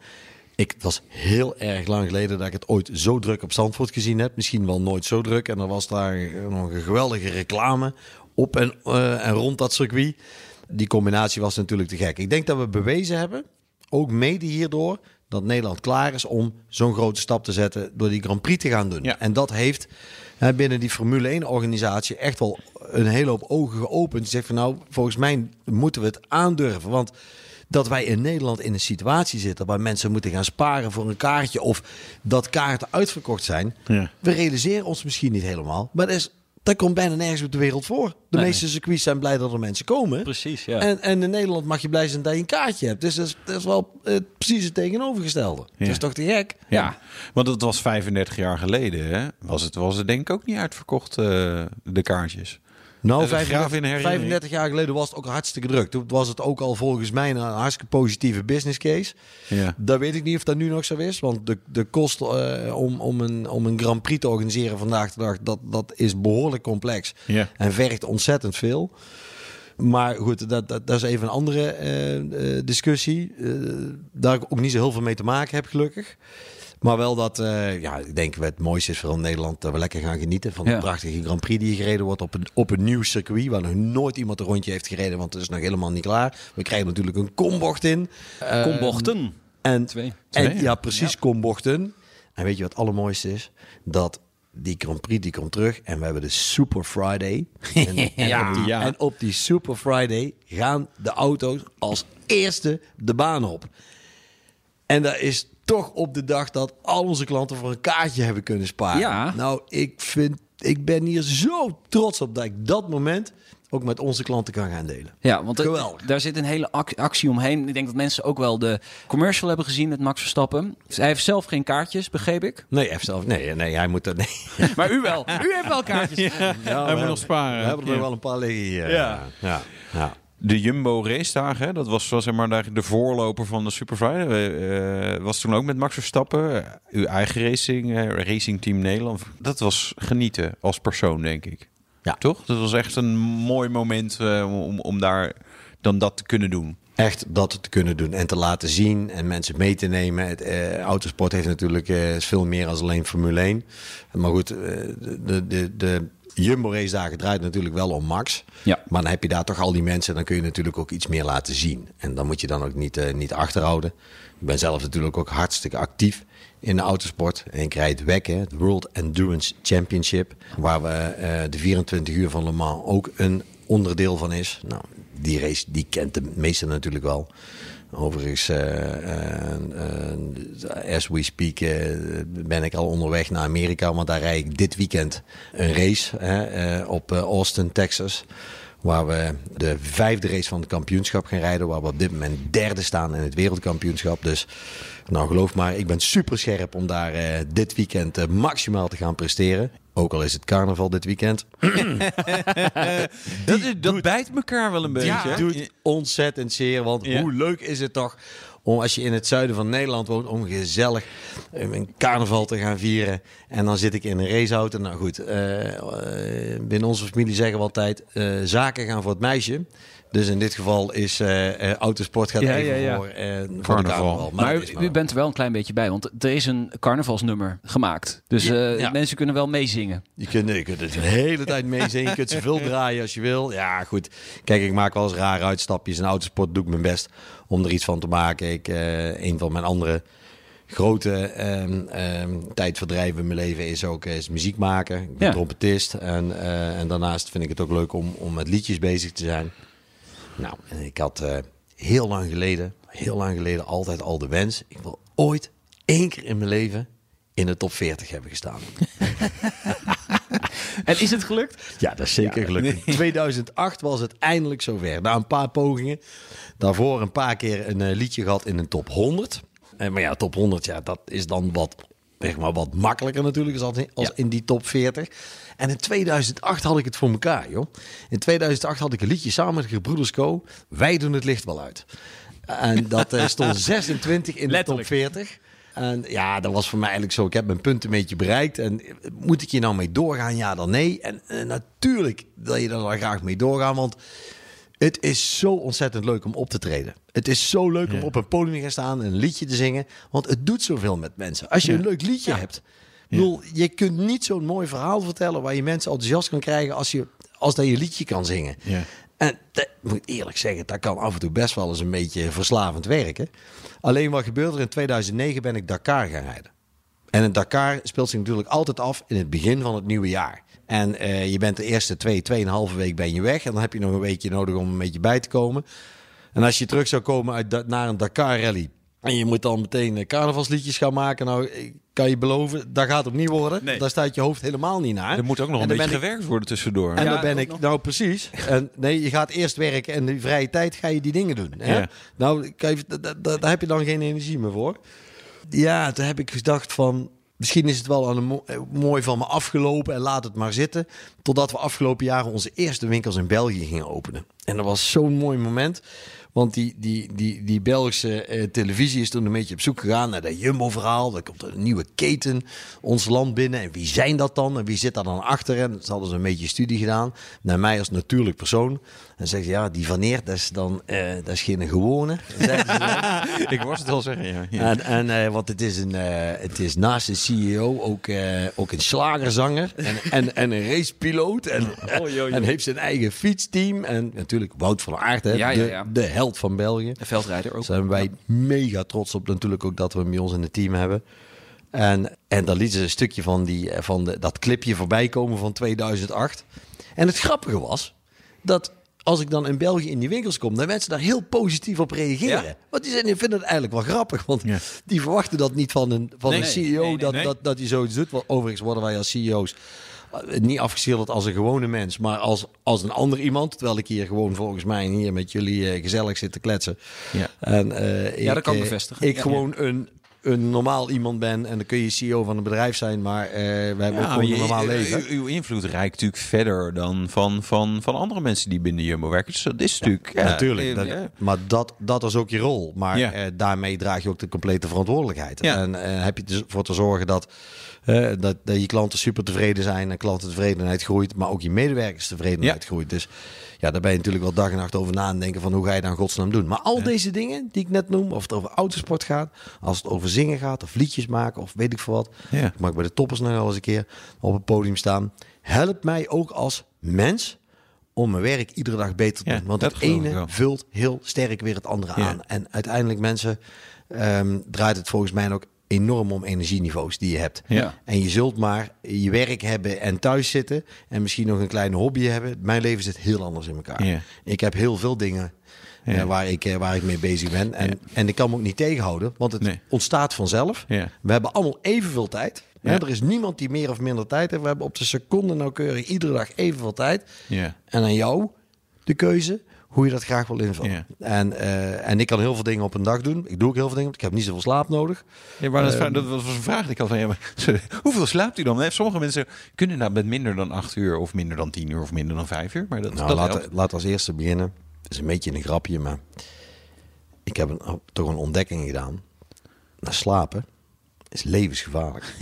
Ik, het was heel erg lang geleden dat ik het ooit zo druk op Zandvoort gezien heb. Misschien wel nooit zo druk. En er was daar nog een geweldige reclame op en, eh, en rond dat circuit. Die combinatie was natuurlijk te gek. Ik denk dat we bewezen hebben, ook mede hierdoor, dat Nederland klaar is om zo'n grote stap te zetten door die Grand Prix te gaan doen. Ja. En dat heeft hè, binnen die Formule 1 organisatie echt wel een hele hoop ogen geopend. Je zegt van nou, volgens mij moeten we het aandurven. Want dat wij in Nederland in een situatie zitten waar mensen moeten gaan sparen voor een kaartje of dat kaarten uitverkocht zijn. Ja. We realiseren ons misschien niet helemaal, maar dat, is, dat komt bijna nergens op de wereld voor. De Nee. meeste circuits zijn blij dat er mensen komen. Precies, ja. En, en in Nederland mag je blij zijn dat je een kaartje hebt. Dus dat is, dat is wel eh, precies het tegenovergestelde. Ja. Dat is toch te gek? Ja, want het was 35 jaar geleden. Hè? Was, het, was het denk ik ook niet uitverkocht, eh, de kaartjes. Nou, Dat is een 35, graaf in herinnering. 35 jaar geleden was het ook hartstikke druk. Toen was het ook al volgens mij een hartstikke positieve business case. Ja. Dat weet ik niet of dat nu nog zo is. Want de, de kost eh, om, om, een, om een Grand Prix te organiseren vandaag de dag... dat, dat is behoorlijk complex. Ja. En vergt ontzettend veel. Maar goed, dat, dat, dat is even een andere eh, eh, discussie. daar ik ook niet zo heel veel mee te maken heb, gelukkig. Maar wel dat, eh, ja, ik denk het mooiste is vooral in Nederland dat we lekker gaan genieten van de Ja. prachtige Grand Prix die gereden wordt op een, op een nieuw circuit. Waar nog nooit iemand een rondje heeft gereden, want het is nog helemaal niet klaar. We krijgen natuurlijk een kombocht in. Eh, Kombochten. En, Twee. en Twee, ja, precies, kombochten. En weet je wat het allermooiste is? Dat die Grand Prix die komt terug en we hebben de Super Friday. En, en, op die, Ja. en op die Super Friday gaan de auto's als eerste de baan op. En dat is toch op de dag dat al onze klanten voor een kaartje hebben kunnen sparen. Ja. Nou, ik, vind, ik ben hier zo trots op dat ik dat moment ook met onze klanten kan gaan delen. Ja, want het- Geweldig. daar zit een hele ac- actie omheen. Ik denk dat mensen ook wel de commercial hebben gezien met Max Verstappen. Hij heeft zelf geen kaartjes, begreep ik. Nee, hij heeft zelf, nee, nee, hij moet er. Nee. Maar u wel. U heeft wel kaartjes. Ja, we hebben nog sparen. We hebben er Ja. wel een paar liggen hier. Ja. ja, ja. De Jumbo race dagen, dat was, was zeg maar de voorloper van de Super Friday. Eh, was toen ook met Max Verstappen, eh, uw eigen racing, eh, Racing Team Nederland. Dat was genieten als persoon, denk ik. Ja. Toch? Dat was echt een mooi moment om, om daar dan dat te kunnen doen. Echt dat te kunnen doen en te laten zien en mensen mee te nemen. Het, eh, autosport heeft natuurlijk eh, veel meer als alleen Formule 1. Maar goed, de, de, de Jumbo race dagen draait natuurlijk wel om Max. Ja. Maar dan heb je daar toch al die mensen. Dan kun je natuurlijk ook iets meer laten zien. En dan moet je dan ook niet, eh, niet achterhouden. Ik ben zelf natuurlijk ook hartstikke actief in de autosport. En ik rijd WEC, het World Endurance Championship. Waar we eh, de 24 uur van Le Mans ook een onderdeel van is. Nou, die race die kent de meeste natuurlijk wel. Overigens, eh, eh, eh, as we speak, ben ik al onderweg naar Amerika. Want daar rijd ik dit weekend een race hè, op Austin, Texas. Waar we de vijfde race van het kampioenschap gaan rijden. Waar we op dit moment derde staan in het wereldkampioenschap. Dus nou geloof maar, ik ben super scherp om daar dit weekend maximaal te gaan presteren. Ook al is het carnaval dit weekend. Dat, is- dat bijt elkaar wel een beetje. Hè? doet ontzettend zeer. Want Ja. hoe leuk is het toch om als je in het zuiden van Nederland woont... om gezellig een carnaval te gaan vieren. En dan zit ik in een raceauto. Nou goed, eh, eh, binnen onze familie zeggen we altijd... eh, zaken gaan voor het meisje. Dus in dit geval is eh, eh, autosport gaat Ja, even ja, ja. voor, eh, Carnaval. Maar, is u, u bent er wel een klein beetje bij, want er is een carnavalsnummer gemaakt. Dus Ja, eh, ja. mensen kunnen wel meezingen. Je kunt, je kunt het de hele tijd meezingen. Je kunt zoveel draaien als je wil. Ja, goed. Kijk, ik maak wel eens rare uitstapjes. In autosport doe ik mijn best om er iets van te maken. Ik, eh, een van mijn andere grote ehm, ehm, tijdverdrijven in mijn leven is ook is muziek maken. Ik ben Ja. trompetist. En, eh, en daarnaast vind ik het ook leuk om, om met liedjes bezig te zijn. Nou, en ik had eh, heel lang geleden, heel lang geleden altijd al de wens. Ik wil ooit één keer in mijn leven in de top 40 hebben gestaan. En is het gelukt? Ja, dat is zeker gelukt. In 2008 was het eindelijk zover. Na een paar pogingen. Daarvoor een paar keer een eh, liedje gehad in een top 100. Eh, maar ja, top 100, ja, dat is dan wat, zeg maar, wat makkelijker natuurlijk als, in- als in die top 40. En in 2008 had ik het voor elkaar, joh. In 2008 had ik een liedje samen met de Gebroeders Co. Wij doen het licht wel uit. En dat eh, stond 26 in de top 40. En ja, dat was voor mij eigenlijk zo. Ik heb mijn punt een beetje bereikt. En eh, moet ik hier nou mee doorgaan? Ja, dan nee. En eh, natuurlijk wil je er dan graag mee doorgaan. Want het is zo ontzettend leuk om op te treden. Het is zo leuk om op een podium te gaan staan en een liedje te zingen. Want het doet zoveel met mensen. Als je een leuk liedje hebt. Bedoel, je kunt niet zo'n mooi verhaal vertellen waar je mensen enthousiast kan krijgen als, je, als dat je liedje kan zingen. Ja. En dat, ik moet eerlijk zeggen, dat kan af en toe best wel eens een beetje verslavend werken. Alleen wat gebeurde er in 2009 ben ik Dakar gaan rijden. En een Dakar speelt zich natuurlijk altijd af in het begin van het nieuwe jaar. En eh, je bent de eerste twee, tweeënhalve week ben je weg. En dan heb je nog een weekje nodig om een beetje bij te komen. En als je terug zou komen uit, naar een Dakar rally. En je moet dan meteen eh, carnavalsliedjes gaan maken. Nou, kan je beloven, dat gaat het niet worden. Nee. Daar staat je hoofd helemaal niet naar. Er moet ook nog En een beetje ik- gewerkt worden tussendoor. en Ja, dan ben ik, nog. nou precies. En nee, je gaat eerst werken en in de vrije tijd ga je die dingen doen. Hè? Ja. Nou, daar heb je dan geen energie meer voor. Ja, toen heb ik gedacht van, misschien is het wel aan een mo- eh, mooi van me afgelopen en laat het maar zitten. Totdat we afgelopen jaren onze eerste winkels in België gingen openen. En dat was zo'n mooi moment. Want die, die, die, die Belgische eh, televisie is toen een beetje op zoek gegaan naar dat Jumbo-verhaal. Er komt een nieuwe keten ons land binnen. En wie zijn dat dan? En wie zit daar dan achter? En ze hadden ze een beetje studie gedaan. Naar mij als natuurlijk persoon. En zeggen ze, ja, die Van dat is dan eh, dat is geen gewone. dan. ik was het al zeggen, ja. ja. En, en eh, want het is, een, eh, het is naast de CEO ook, ook een slagerzanger en, en, en een racepiloot. En, en heeft zijn eigen fietsteam. En natuurlijk Wout van Aert, hè, Ja, ja, de, de held van België. De veldrijder ook. Daar zijn wij mega trots op natuurlijk ook dat we hem bij ons in het team hebben. En, en dan lieten ze een stukje van, die, van de, dat clipje voorbij komen van 2008. En het grappige was dat als ik dan in België in die winkels kom, dan mensen daar heel positief op reageren. Ja? Want die, zijn, die vinden het eigenlijk wel grappig, want Ja. die verwachten dat niet van een, van Nee, een CEO nee, nee, dat. Dat, dat hij zoiets doet. Want overigens worden wij als CEO's eh, niet afgeschilderd als een gewone mens, maar als, als een ander iemand. Terwijl ik hier gewoon volgens mij hier met jullie eh, gezellig zit te kletsen. Ja. En, eh, Ja, dat kan ik bevestigen. Ik Ja. gewoon een, een normaal iemand ben en dan kun je CEO van een bedrijf zijn, maar eh, wij hebben Ja, gewoon je- een normaal uw- leven. Uw, uw invloed reikt natuurlijk verder dan van, van, van andere mensen die binnen Jumbo werken. Dus dat is natuurlijk... Ja, natuurlijk. eh, Dat-. Maar dat, dat is ook je rol. Maar eh, daarmee draag je ook de complete verantwoordelijkheid. En eh, heb je ervoor te zorgen dat, dat, dat je klanten super tevreden zijn en klantentevredenheid groeit, maar ook je medewerkers tevredenheid groeit. Dus ja, daar ben je natuurlijk wel dag en nacht over na denken van hoe ga je dan godsnaam doen. Maar al deze dingen die ik net noem, of het over autosport gaat, als het over zingen gaat, of liedjes maken, of weet ik veel wat. Ja. Ik mag bij de toppers nog wel eens een keer op het podium staan. Helpt mij ook als mens om mijn werk iedere dag beter te doen. Want het ene vult heel sterk weer het andere aan. En uiteindelijk mensen ehm, draait het volgens mij ook enorm om energieniveaus die je hebt. Ja. En je zult maar je werk hebben en thuis zitten en misschien nog een kleine hobby hebben. Mijn leven zit heel anders in elkaar. Ja. Ik heb heel veel dingen eh, Ja. waar, ik, eh, waar ik mee bezig ben. En, en ik kan me ook niet tegenhouden, want het Nee. ontstaat vanzelf. Ja. We hebben allemaal evenveel tijd. Ja. Er is niemand die meer of minder tijd heeft. We hebben op de seconde nauwkeurig iedere dag evenveel tijd. Ja. En aan jou de keuze hoe je dat graag wil invullen. Ja. En, eh, en ik kan heel veel dingen op een dag doen. Ik doe ook heel veel dingen. want Ik heb niet zoveel slaap nodig. Ja, maar dat, is- dat was een vraag die ik had van ja, maar, hoeveel slaapt u dan? Hè, Sommige mensen kunnen nou met minder dan acht uur of minder dan tien uur of minder dan vijf uur. Maar dat, Nou, dat laat, helpt. laat als eerste beginnen. Het is een beetje een grapje, maar ik heb een, oh, toch een ontdekking gedaan. Dat slapen is levensgevaarlijk.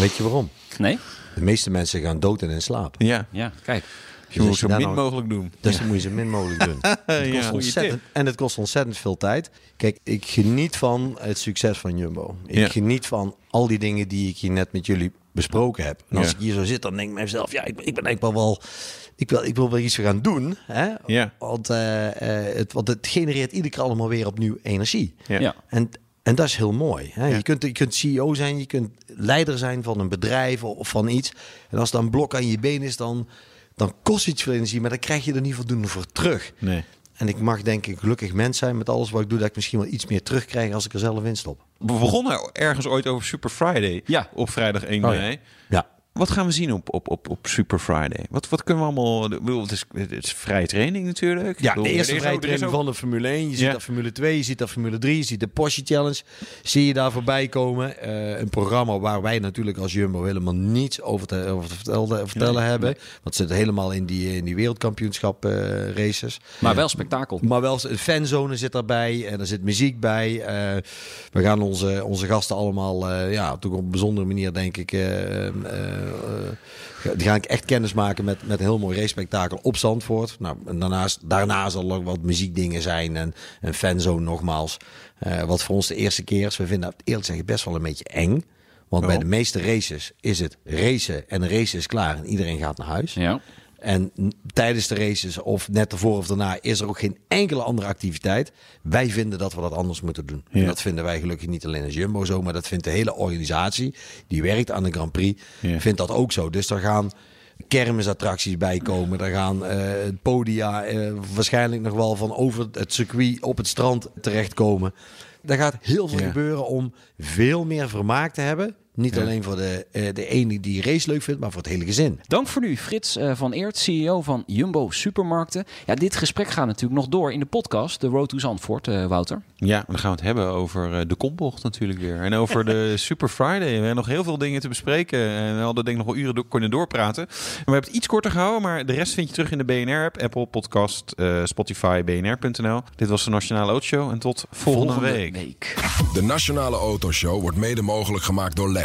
Weet je waarom? Nee? De meeste mensen gaan dood in hun slaap. Ja, Ja, kijk. Je moet zo min nou- mogelijk doen. Dus dat moet je zo min mogelijk doen. Het Ja, kost goeie ontzettend, en het kost ontzettend veel tijd. Kijk, ik geniet van het succes van Jumbo. Ik Ja. geniet van al die dingen die ik hier net met jullie besproken heb. En als Ja. ik hier zo zit, dan denk ik mezelf, ja, ik, ik ben eigenlijk wel wel... Ik wil, ik wil wel iets gaan doen. Hè? Ja. Want, eh, eh, het, want het genereert iedere keer allemaal weer opnieuw energie. Ja. Ja. En, en dat is heel mooi. Hè? Ja. Je, kunt, je kunt CEO zijn, je kunt leider zijn van een bedrijf of van iets. En als dan een blok aan je been is, dan, dan kost iets veel energie. Maar dan krijg je er niet voldoende voor terug. Nee. En ik mag denk ik gelukkig mens zijn met alles wat ik doe. Dat ik misschien wel iets meer terugkrijg als ik er zelf in stop. We begonnen ergens ooit over Super Friday. Ja. Op vrijdag 1 Oh ja. mei. Ja. Wat gaan we zien op, op, op, op Super Friday? Wat, wat kunnen we allemaal... bedoel, Het is, het is vrije training natuurlijk. Ja, bedoel, de er eerste vrije training ook- van de Formule 1. Je ziet Ja. dat Formule 2, je ziet dat Formule 3, je ziet de Porsche Challenge. Zie je daar voorbij komen. Eh, een programma waar wij natuurlijk als Jumbo helemaal niets over te, over te vertellen, vertellen Nee, hebben. Want het zit helemaal in die, in die wereldkampioenschap eh, races. Maar wel spektakel. Maar wel een fanzone zit daarbij en er zit muziek bij. Eh, we gaan onze, onze gasten allemaal, eh, ja, toch op een bijzondere manier denk ik, eh, eh, ga ik echt kennis maken met, met een heel mooi race-spektakel op Zandvoort. Nou, en daarnaast, daarna zal er wat muziekdingen zijn en een fanzone nogmaals. Eh, wat voor ons de eerste keer is. We vinden het eerlijk gezegd best wel een beetje eng. Want bij de meeste races is het racen en de race is klaar en iedereen gaat naar huis. Ja. En tijdens de races of net ervoor of daarna is er ook geen enkele andere activiteit. Wij vinden dat we dat anders moeten doen. En dat vinden wij gelukkig niet alleen als Jumbo zo, maar dat vindt de hele organisatie die werkt aan de Grand Prix, Ja. vindt dat ook zo. Dus er gaan kermisattracties bij komen. Er gaan het podia eh, waarschijnlijk nog wel van over het circuit op het strand terechtkomen. Er gaat heel veel Ja. gebeuren om veel meer vermaak te hebben Niet Ja. alleen voor de, eh, de ene die race leuk vindt, maar voor het hele gezin. Dank voor nu, Frits eh, van Eert, CEO van Jumbo Supermarkten. Ja, dit gesprek gaat natuurlijk nog door in de podcast, de Road to Zandvoort, eh, Wouter. Ja, dan gaan we het hebben over eh, de kombocht natuurlijk weer. En over de Super Friday. We hebben nog heel veel dingen te bespreken. En we hadden denk ik nog wel uren door, kunnen doorpraten. Maar we hebben het iets korter gehouden. Maar de rest vind je terug in de BNR-app. Apple Podcast, eh, Spotify, bnr.nl. Dit was de Nationale Autoshow. En tot volgende, week. week. De Nationale Autoshow wordt mede mogelijk gemaakt door